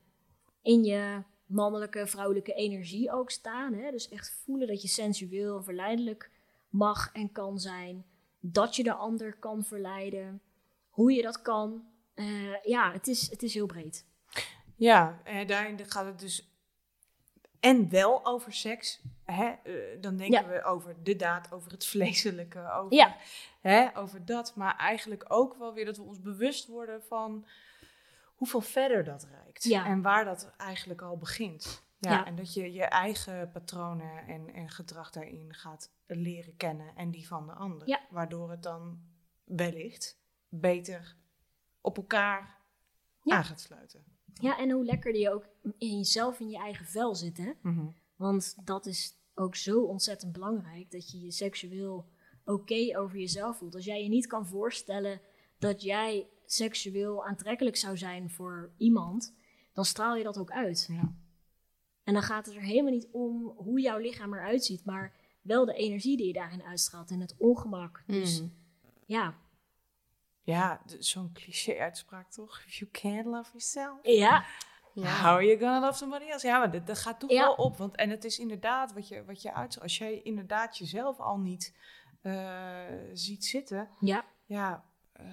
in je mannelijke, vrouwelijke energie ook staan. Hè? Dus echt voelen dat je sensueel en verleidelijk mag en kan zijn. Dat je de ander kan verleiden. Hoe je dat kan. Eh, ja, het is, het is heel breed. Ja, en daarin gaat het dus en wel over seks. Hè? eh, dan denken Ja. we over de daad, over het vleeselijke, over, Ja. hè, over dat. Maar eigenlijk ook wel weer dat we ons bewust worden van hoeveel verder dat reikt. Ja. En waar dat eigenlijk al begint. Ja. En dat je je eigen patronen en, en gedrag daarin gaat leren kennen en die van de ander. Ja. Waardoor het dan wellicht beter op elkaar aan gaat sluiten. Ja, en hoe lekkerder je ook in jezelf in je eigen vel zit. Hè? Mhm. Want dat is ook zo ontzettend belangrijk. Dat je je seksueel oké over jezelf voelt. Als jij je niet kan voorstellen dat jij seksueel aantrekkelijk zou zijn voor iemand, dan straal je dat ook uit. Ja. En dan gaat het er helemaal niet om hoe jouw lichaam eruit ziet, maar wel de energie die je daarin uitstraalt en het ongemak. Dus Mhm. ja. Ja, zo'n cliché-uitspraak toch? If you can't love yourself, Ja, how are you gonna love somebody else? Ja, maar dat, dat gaat toch Ja. wel op. Want, en het is inderdaad wat je, wat je uit... Als jij inderdaad jezelf al niet eh, ziet zitten, ja. ja... eh,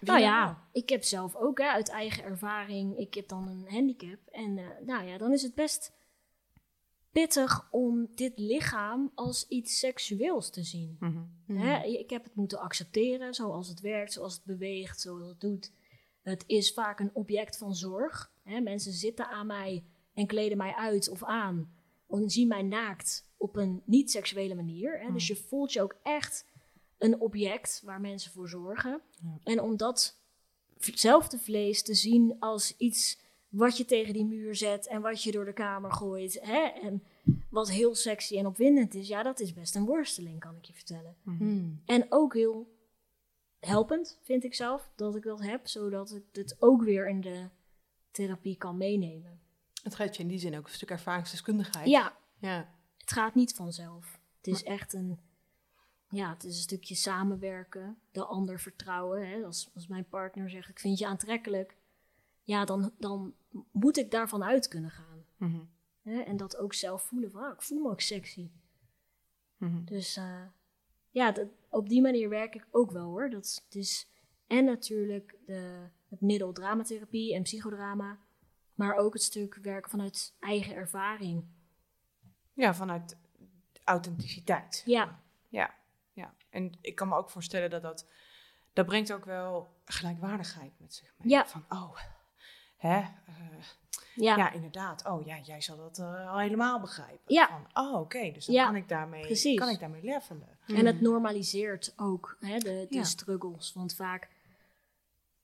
Nou ja, ik heb zelf ook hè, uit eigen ervaring, ik heb dan een handicap. En eh, nou ja, dan is het best pittig om dit lichaam als iets seksueels te zien. Mhm. Hè, ik heb het moeten accepteren zoals het werkt, zoals het beweegt, zoals het doet. Het is vaak een object van zorg. Hè, mensen zitten aan mij en kleden mij uit of aan. En zien mij naakt op een niet-seksuele manier. Hè. Dus je voelt je ook echt een object waar mensen voor zorgen. Ja. En om datzelfde vlees te zien als iets wat je tegen die muur zet en wat je door de kamer gooit. Hè, en wat heel sexy en opwindend is, ja, dat is best een worsteling, kan ik je vertellen. Hmm. En ook heel helpend, vind ik zelf, dat ik dat heb, zodat ik het ook weer in de therapie kan meenemen. Het geeft je in die zin ook een stuk ervaringsdeskundigheid. Ja, Ja. het gaat niet vanzelf. Het is echt een, ja, het is een stukje samenwerken, de ander vertrouwen. Hè. Als, als mijn partner zegt, ik vind je aantrekkelijk, ja, dan, dan moet ik daarvan uit kunnen gaan. Mhm. En dat ook zelf voelen van, ah, ik voel me ook sexy. Mhm. Dus eh, ja, dat- op die manier werk ik ook wel hoor. Dat is, is en natuurlijk de, het middel dramatherapie en psychodrama, maar ook het stuk werken vanuit eigen ervaring. Ja, vanuit authenticiteit. Ja, Ja, ja. En ik kan me ook voorstellen dat dat... Dat brengt ook wel gelijkwaardigheid met zich mee. Ja. Van, oh, hè, eh, ja, Ja, inderdaad. Oh ja, jij zal dat eh, al helemaal begrijpen. Ja. Van, oh, oké, dus dan Ja, kan, ik daarmee, precies. kan ik daarmee levelen. en het normaliseert ook hè, de, de Ja. struggles. Want vaak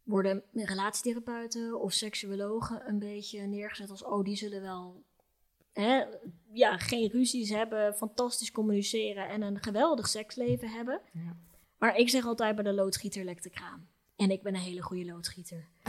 worden relatietherapeuten of seksuologen een beetje neergezet als, oh, die zullen wel hè, ja, geen ruzies hebben, fantastisch communiceren en een geweldig seksleven hebben. Ja. Maar ik zeg altijd bij de loodgieter lekt de kraan. En ik ben een hele goede loodgieter. [LAUGHS]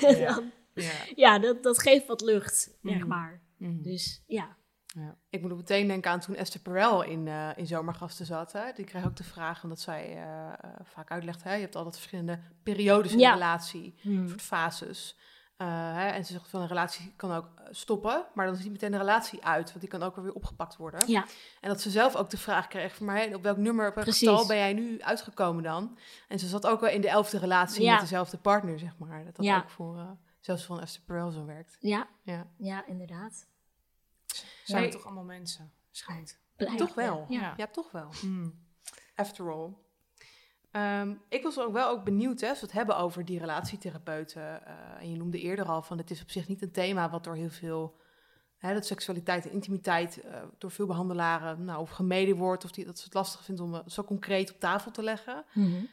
Ja. Dan- Ja. ja, dat, dat geeft wat lucht, zeg Mhm. maar. Mhm. Dus ja. ja. Ik moet ook meteen denken aan toen Esther Perel in, eh, in Zomergasten zat. Hè. Die kreeg ook de vraag, omdat zij eh, eh, vaak uitlegt... Hè, je hebt altijd verschillende periodes in Ja. een relatie, soort fases. Eh, hè, en ze zegt van een relatie kan ook eh, stoppen, maar dan is niet meteen een relatie uit, want die kan ook weer opgepakt worden. Ja, En dat ze zelf ook de vraag kreeg van, maar op welk nummer, op welk Precies. getal ben jij nu uitgekomen dan? En ze zat ook wel in de elfde relatie Ja. met dezelfde partner, zeg maar. Dat dat Ja. ook voor, eh, zelfs van Esther Perel zo werkt. ja, Ja. ja, inderdaad. Zijn er toch allemaal mensen? Schijnt. Toch wel. Ja. Ja, toch wel. Hmm. After all. Ehm, ik was ook wel ook benieuwd, hè, als we het hebben over die relatietherapeuten. eh, en je noemde eerder al van, het is op zich niet een thema wat door heel veel hè, dat seksualiteit en intimiteit uh, door veel behandelaren nou, of gemeden wordt, of die, dat ze het lastig vindt om zo concreet op tafel te leggen. Mm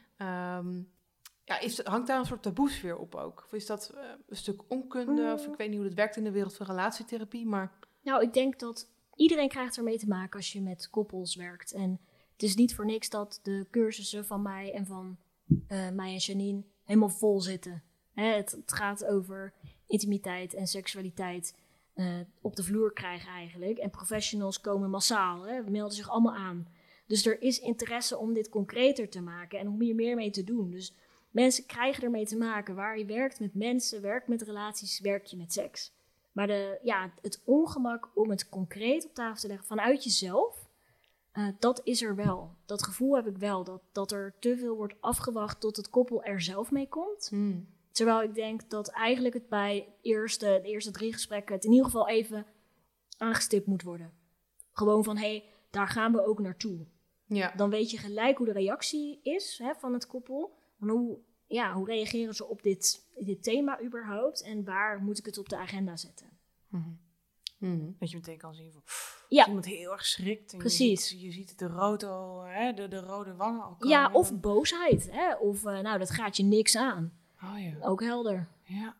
ja, is, hangt daar een soort taboesfeer op ook? Of is dat een stuk onkunde? Of ik weet niet hoe het werkt in de wereld van relatietherapie, maar... Nou, ik denk dat iedereen krijgt ermee te maken als je met koppels werkt. En het is niet voor niks dat de cursussen van mij en van uh, mij en Janine helemaal vol zitten. Hè, het, gaat over intimiteit en seksualiteit uh, op de vloer krijgen eigenlijk. En professionals komen massaal, hè, melden zich allemaal aan. Dus er is interesse om dit concreter te maken en om hier meer mee te doen. Dus mensen krijgen ermee te maken. Waar je werkt met mensen, werkt met relaties, werk je met seks. Maar de, ja, het ongemak om het concreet op tafel te leggen vanuit jezelf, uh, dat is er wel. Dat gevoel heb ik wel, dat, dat er te veel wordt afgewacht tot het koppel er zelf mee komt. Hmm. Terwijl ik denk dat eigenlijk het bij eerste, de eerste drie gesprekken het in ieder geval even aangestipt moet worden. Gewoon van, hé, hey, daar gaan we ook naartoe. Ja. Dan weet je gelijk hoe de reactie is hè, van het koppel. hoe, ja, hoe reageren ze op dit, dit thema überhaupt? En waar moet ik het op de agenda zetten? Mm -hmm. Dat je meteen kan zien van, ja. iemand heel erg schrikt. En Precies. Je ziet, je ziet het de, rood al, hè, de, de rode wangen al komen. Ja, of boosheid. Hè? Of, uh, nou, dat gaat je niks aan. Oh, ja. Ook helder. Ja.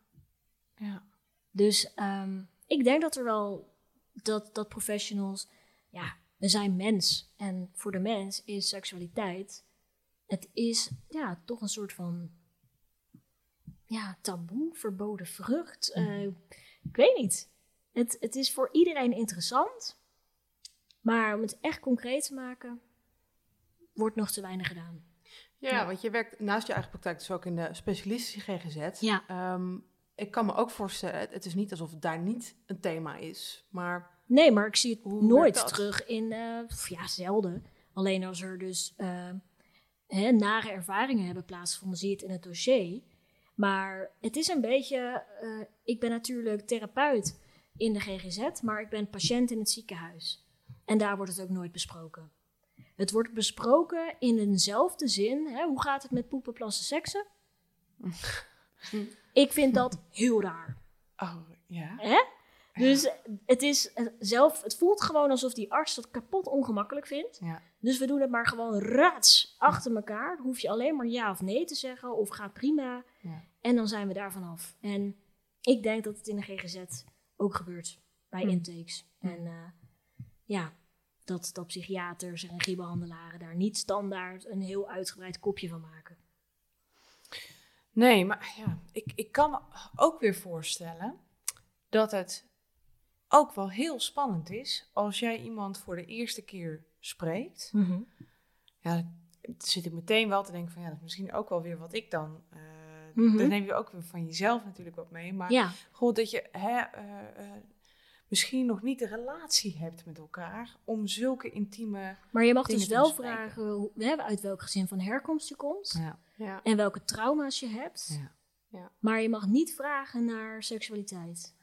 ja. Dus um, ik denk dat er wel, dat, dat professionals, ja, we zijn mens. En voor de mens is seksualiteit, het is ja, toch een soort van ja, taboe, verboden vrucht. Uh, ik weet niet. Het, het is voor iedereen interessant. Maar om het echt concreet te maken, wordt nog te weinig gedaan. Ja, want je werkt naast je eigen praktijk dus ook in de specialistische GGZ. Ja. Um, ik kan me ook voorstellen, het is niet alsof het daar niet een thema is, maar... Nee, maar ik zie het nooit terug in, uh, ja, zelden. Alleen als er dus uh, hè, nare ervaringen hebben plaatsgevonden, zie je het in het dossier. Maar het is een beetje, uh, ik ben natuurlijk therapeut in de GGZ, maar ik ben patiënt in het ziekenhuis. En daar wordt het ook nooit besproken. Het wordt besproken in eenzelfde zin. Hè? Hoe gaat het met poepen, plassen, seksen? [LAUGHS] ik vind dat heel raar. Oh, ja. Hè? Dus het, is zelf, het voelt gewoon alsof die arts dat kapot ongemakkelijk vindt. Ja. Dus we doen het maar gewoon raads achter elkaar. Dan hoef je alleen maar ja of nee te zeggen of gaat prima. Ja. En dan zijn we daar vanaf. En ik denk dat het in de GGZ ook gebeurt bij hm. intakes. Hm. En uh, ja, dat, dat psychiaters en regiebehandelaren daar niet standaard een heel uitgebreid kopje van maken. Nee, maar ja, ik, ik kan me ook weer voorstellen dat het ook wel heel spannend is als jij iemand voor de eerste keer spreekt. Mm Ja, dan zit ik meteen wel te denken van ja, dat is misschien ook wel weer wat ik dan. Uh, Dan neem je ook weer van jezelf natuurlijk wat mee. Maar ja. gewoon dat je hè, uh, misschien nog niet de relatie hebt met elkaar om zulke intieme. Maar je mag dus wel vragen hoe, uit welk gezin van herkomst je komt ja. Ja. en welke trauma's je hebt. Ja. Ja. Maar je mag niet vragen naar seksualiteit.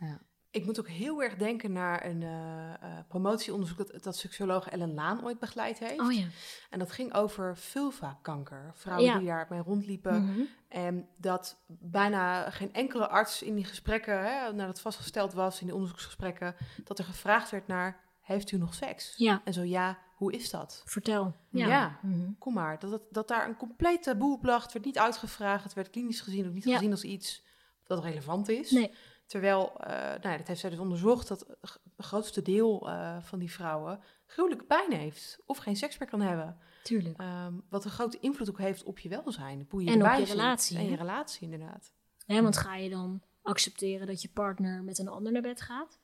Ik moet ook heel erg denken naar een uh, uh, promotieonderzoek dat, dat seksuoloog Ellen Laan ooit begeleid heeft. Oh ja. En dat ging over vulva-kanker. Vrouwen ja. die daarmee rondliepen. Mm -hmm. En dat bijna geen enkele arts in die gesprekken, hè, nadat vastgesteld was in die onderzoeksgesprekken, dat er gevraagd werd naar, heeft u nog seks? Ja. En zo ja, hoe is dat? Vertel. Ja, ja mm -hmm. kom maar. Dat, dat, dat daar een compleet taboe op lag. Het werd niet uitgevraagd. Het werd klinisch gezien ook niet gezien als iets dat relevant is. Nee. Terwijl, uh, nou ja, dat heeft zij dus onderzocht, dat het grootste deel uh, van die vrouwen gruwelijke pijn heeft. Of geen seks meer kan hebben. Tuurlijk. Um, wat een grote invloed ook heeft op je welzijn. Hoe je en op je relatie. En je relatie, inderdaad. Want ga je dan accepteren dat je partner met een ander naar bed gaat?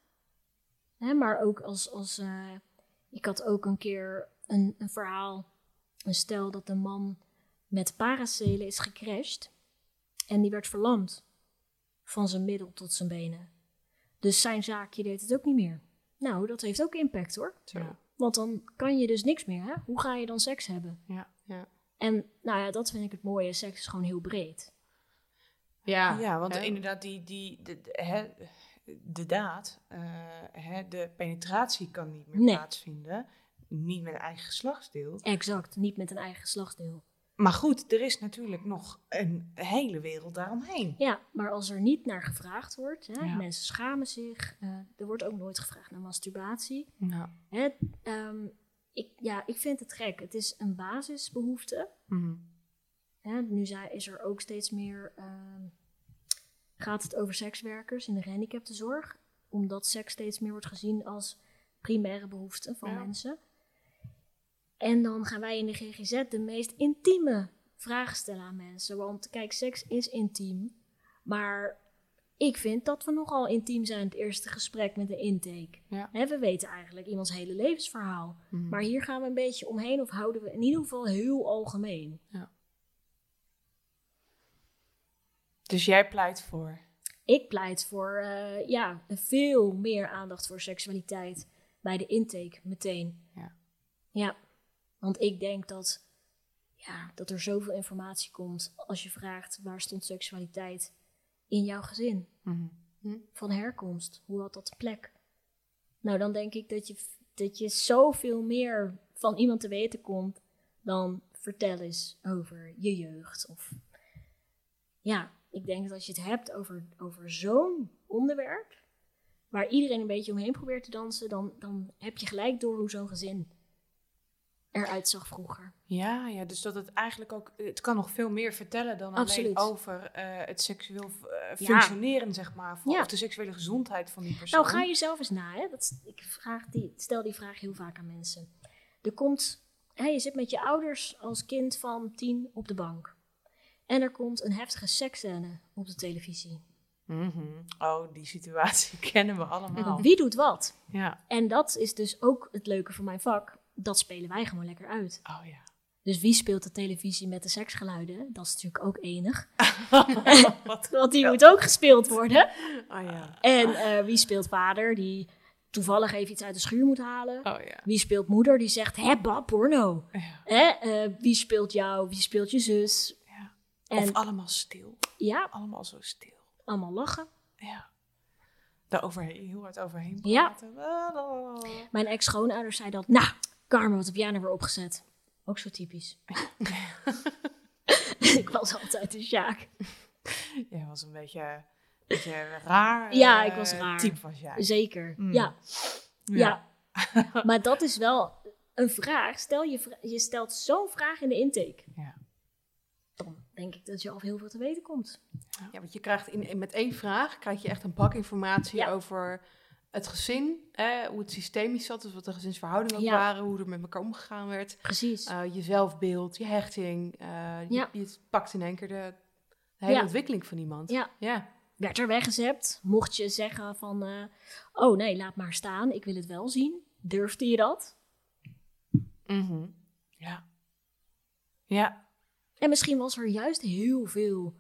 Hè, maar ook als... als uh, ik had ook een keer een, een verhaal, een stel dat een man met paracelen is gecrashed. En die werd verlamd van zijn middel tot zijn benen. Dus zijn zaakje deed het ook niet meer. Nou, dat heeft ook impact hoor. Ja. Want dan kan je dus niks meer. Hè? Hoe ga je dan seks hebben? Ja, ja. En nou ja, dat vind ik het mooie. Seks is gewoon heel breed. Ja, ja want hè? inderdaad, die, die, de, de, hè, de daad, uh, hè, de penetratie kan niet meer nee. plaatsvinden. Niet met een eigen geslachtsdeel. Exact, niet met een eigen geslachtsdeel. Maar goed, er is natuurlijk nog een hele wereld daaromheen. Ja, maar als er niet naar gevraagd wordt, hè, Ja. mensen schamen zich, eh, er wordt ook nooit gevraagd naar masturbatie. Nou. Hè, ehm, ik, ja, ik vind het gek. Het is een basisbehoefte. mhm. Hè, nu is er ook steeds meer. ehm, gaat het over sekswerkers in de gehandicaptenzorg? Omdat seks steeds meer wordt gezien als primaire behoefte van Ja. mensen. En dan gaan wij in de GGZ de meest intieme vragen stellen aan mensen. Want kijk, seks is intiem. Maar ik vind dat we nogal intiem zijn het eerste gesprek met de intake. Ja. We weten eigenlijk iemands hele levensverhaal. Mhm. Maar hier gaan we een beetje omheen of houden we in ieder geval heel algemeen. Dus jij pleit voor. Ik pleit voor eh, ja, veel meer aandacht voor seksualiteit bij de intake meteen. Ja. Ja, want ik denk dat, ja, dat er zoveel informatie komt als je vraagt waar stond seksualiteit in jouw gezin, Mhm. van herkomst, hoe had dat de plek. Nou, dan denk ik dat je, dat je zoveel meer van iemand te weten komt dan vertel eens over je jeugd. Of ja, ik denk dat als je het hebt over, over zo'n onderwerp, waar iedereen een beetje omheen probeert te dansen, dan, dan heb je gelijk door hoe zo'n gezin eruit zag vroeger. Ja, ja, dus dat het eigenlijk ook. Het kan nog veel meer vertellen dan Absoluut. alleen over eh, het seksueel eh, Ja. functioneren, zeg maar. Voor, Ja. Of de seksuele gezondheid van die persoon. Nou, ga jezelf eens na. Hè? Dat, ik vraag die, stel die vraag heel vaak aan mensen. Er komt, hè, je zit met je ouders als kind van tien op de bank. En er komt een heftige seksscène op de televisie. Mhm. Oh, die situatie [LAUGHS] kennen we allemaal. Wie doet wat? Ja. En dat is dus ook het leuke van mijn vak. Dat spelen wij gewoon lekker uit. Oh ja. Dus wie speelt de televisie met de seksgeluiden? Dat is natuurlijk ook enig. Wat? [LAUGHS] [LAUGHS] Want die moet ook gespeeld worden. Oh ja. En eh, wie speelt vader die toevallig even iets uit de schuur moet halen? Oh ja. Wie speelt moeder die zegt, hè, bah, porno. ja. Hè? eh, wie speelt jou? Wie speelt je zus? Ja. En Of allemaal stil. ja, Allemaal zo stil. allemaal lachen. Ja. Daar overheen, heel hard overheen Ja. praten. Ja. Mijn ex-schoonouders zei dat, nou, Carmen, wat heb jij nou weer opgezet? Ook zo typisch. [LAUGHS] [LAUGHS] ik was altijd een Sjaak. Jij was een beetje, beetje raar. Ja, eh, ik was raar. Type was jij. Zeker, Mm. ja. Ja. [LAUGHS] maar dat is wel een vraag. Stel je, je stelt zo'n vraag in de intake. Ja. Dan denk ik dat je al heel veel te weten komt. Ja, want je krijgt in, in- met één vraag krijg je echt een bak informatie Ja. over het gezin, hoe het systemisch zat, dus wat de gezinsverhoudingen Ja. waren, hoe er met elkaar omgegaan werd, Precies. eh, je zelfbeeld, je hechting. je, Ja. je pakt in één keer de, de hele Ja. ontwikkeling van iemand. Ja. ja. Werd er weggezept. Mocht je zeggen van, eh, oh nee, laat maar staan. Ik wil het wel zien. Durfde je dat? Mhm. Ja. Ja. En misschien was er juist heel veel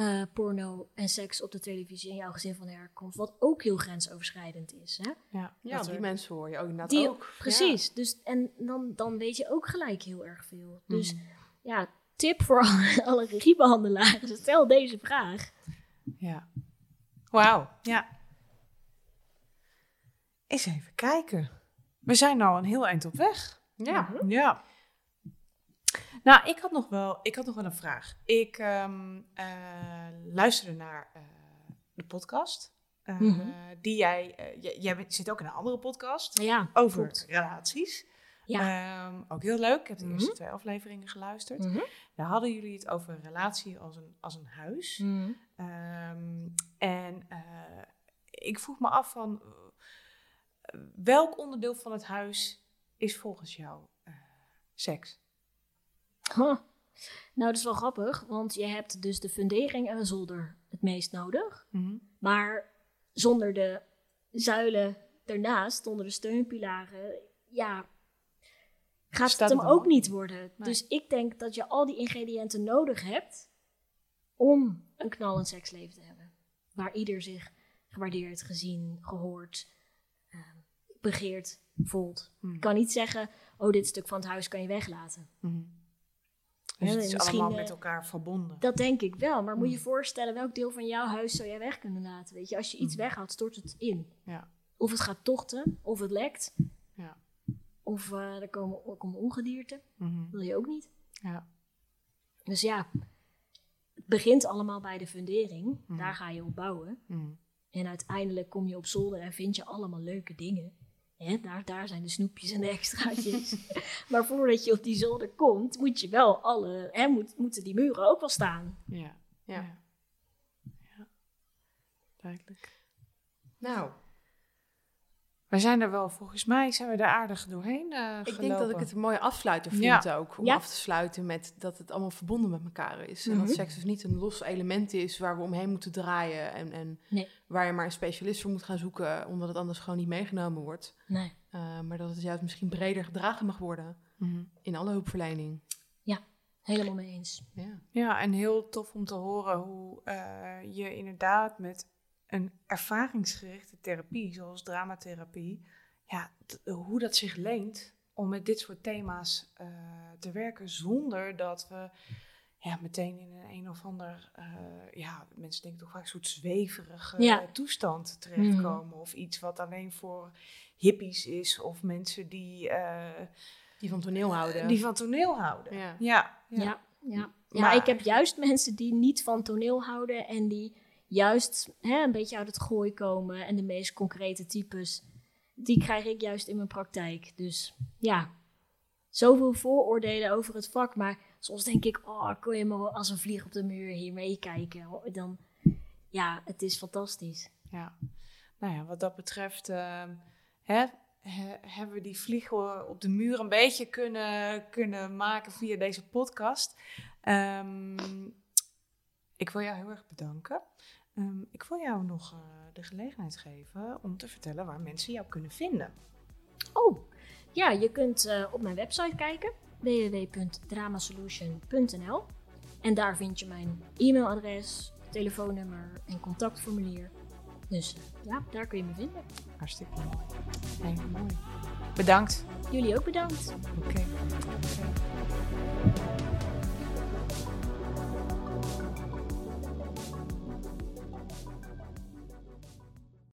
eh, porno en seks op de televisie in jouw gezin van herkomst. Wat ook heel grensoverschrijdend is. Hè? Ja. Ja, die er- mensen hoor je ook inderdaad Die- ook. Precies. Dus, en dan, dan weet je ook gelijk heel erg veel. Dus Mhm. ja, tip voor [LAUGHS] alle, alle regiebehandelaren. Stel deze vraag. Ja. Wauw. Ja. Eens even kijken. We zijn al een heel eind op weg. Ja. Ja. Nou, ik had nog wel, ik had nog wel een vraag. Ik ehm, eh, luisterde naar eh, de podcast. eh, Mhm. Die jij, jij, zit ook in een andere podcast Ja, over relaties. Ja. Ehm, ook heel leuk. Ik heb de Mhm. eerste twee afleveringen geluisterd. Mhm. Daar hadden jullie het over een relatie als een, als een huis. Ehm, en ik vroeg me af van welk onderdeel van het huis is volgens jou seks? Huh. [LAUGHS] Nou, dat is wel grappig, want je hebt dus de fundering en de zolder het meest nodig. Maar zonder de zuilen ernaast, zonder de steunpilaren, ja, gaat Staat het hem ook niet worden. Nee. Dus ik denk dat je al die ingrediënten nodig hebt om een knallend seksleven te hebben. Waar ieder zich gewaardeerd, gezien, gehoord, eh, begeerd voelt. Mhm. Ik kan niet zeggen, oh, dit stuk van het huis kan je weglaten. Mhm. Dus het is allemaal eh, met elkaar verbonden. Dat denk ik wel, maar moet je Hmm. voorstellen welk deel van jouw huis zou jij weg kunnen laten. Weet je, als je iets Hmm. weghaalt, stort het in. Ja. Of het gaat tochten, of het lekt, Ja. of eh, er komen, er komen ongedierte. Mhm. Wil je ook niet. ja. Dus ja, het begint allemaal bij de fundering. Mhm. Daar ga je op bouwen. En uiteindelijk kom je op zolder en vind je allemaal leuke dingen. Hè, daar, daar zijn de snoepjes en de extraatjes. [LAUGHS] maar voordat je op die zolder komt, moet je wel alle, hè, moet, moeten die muren ook wel staan. Ja. Ja. Ja. Ja. Duidelijk. Nou, We zijn er wel, volgens mij zijn we er aardig doorheen eh ik denk dat ik het een mooie afsluiter vind Ja. ook. Om Ja. af te sluiten met dat het allemaal verbonden met elkaar is. En dat Mhm. seks dus niet een los element is waar we omheen moeten draaien. En, en Nee. waar je maar een specialist voor moet gaan zoeken, omdat het anders gewoon niet meegenomen wordt. Nee. Uh, maar dat het juist misschien breder gedragen mag worden Mhm. in alle hulpverlening. Helemaal mee eens. Ja. Ja, en heel tof om te horen hoe eh, je inderdaad met een ervaringsgerichte therapie, zoals dramatherapie, ja, hoe dat zich leent om met dit soort thema's eh, te werken zonder dat we ja, meteen in een een of ander, eh, ja, mensen denken toch vaak een soort zweverige Ja. toestand terechtkomen. Of iets wat alleen voor hippies is of mensen die, eh, Die van toneel houden. die van toneel houden. Ja. ja. Ja, ja. ja. Maar- ik heb juist mensen die niet van toneel houden en die juist hè, een beetje uit het gooi komen en de meest concrete types, die krijg ik juist in mijn praktijk. Dus ja, zoveel vooroordelen over het vak, maar soms denk ik, oh, kon je maar als een vlieg op de muur hier meekijken? Oh, Dan, ja, het is fantastisch. Ja, nou ja, wat dat betreft ehm, hè, he- hebben we die vliegen op de muur een beetje kunnen, kunnen maken via deze podcast. Ehm, ik wil jou heel erg bedanken. Ehm, ik wil jou nog eh, de gelegenheid geven om te vertellen waar mensen jou kunnen vinden. Oh, ja, je kunt eh, op mijn website kijken, www.dramasolution.nl. En daar vind je mijn e-mailadres, telefoonnummer en contactformulier. Dus eh, ja, daar kun je me vinden. Hartstikke mooi. Bedankt. Jullie ook bedankt. Oké. Oké.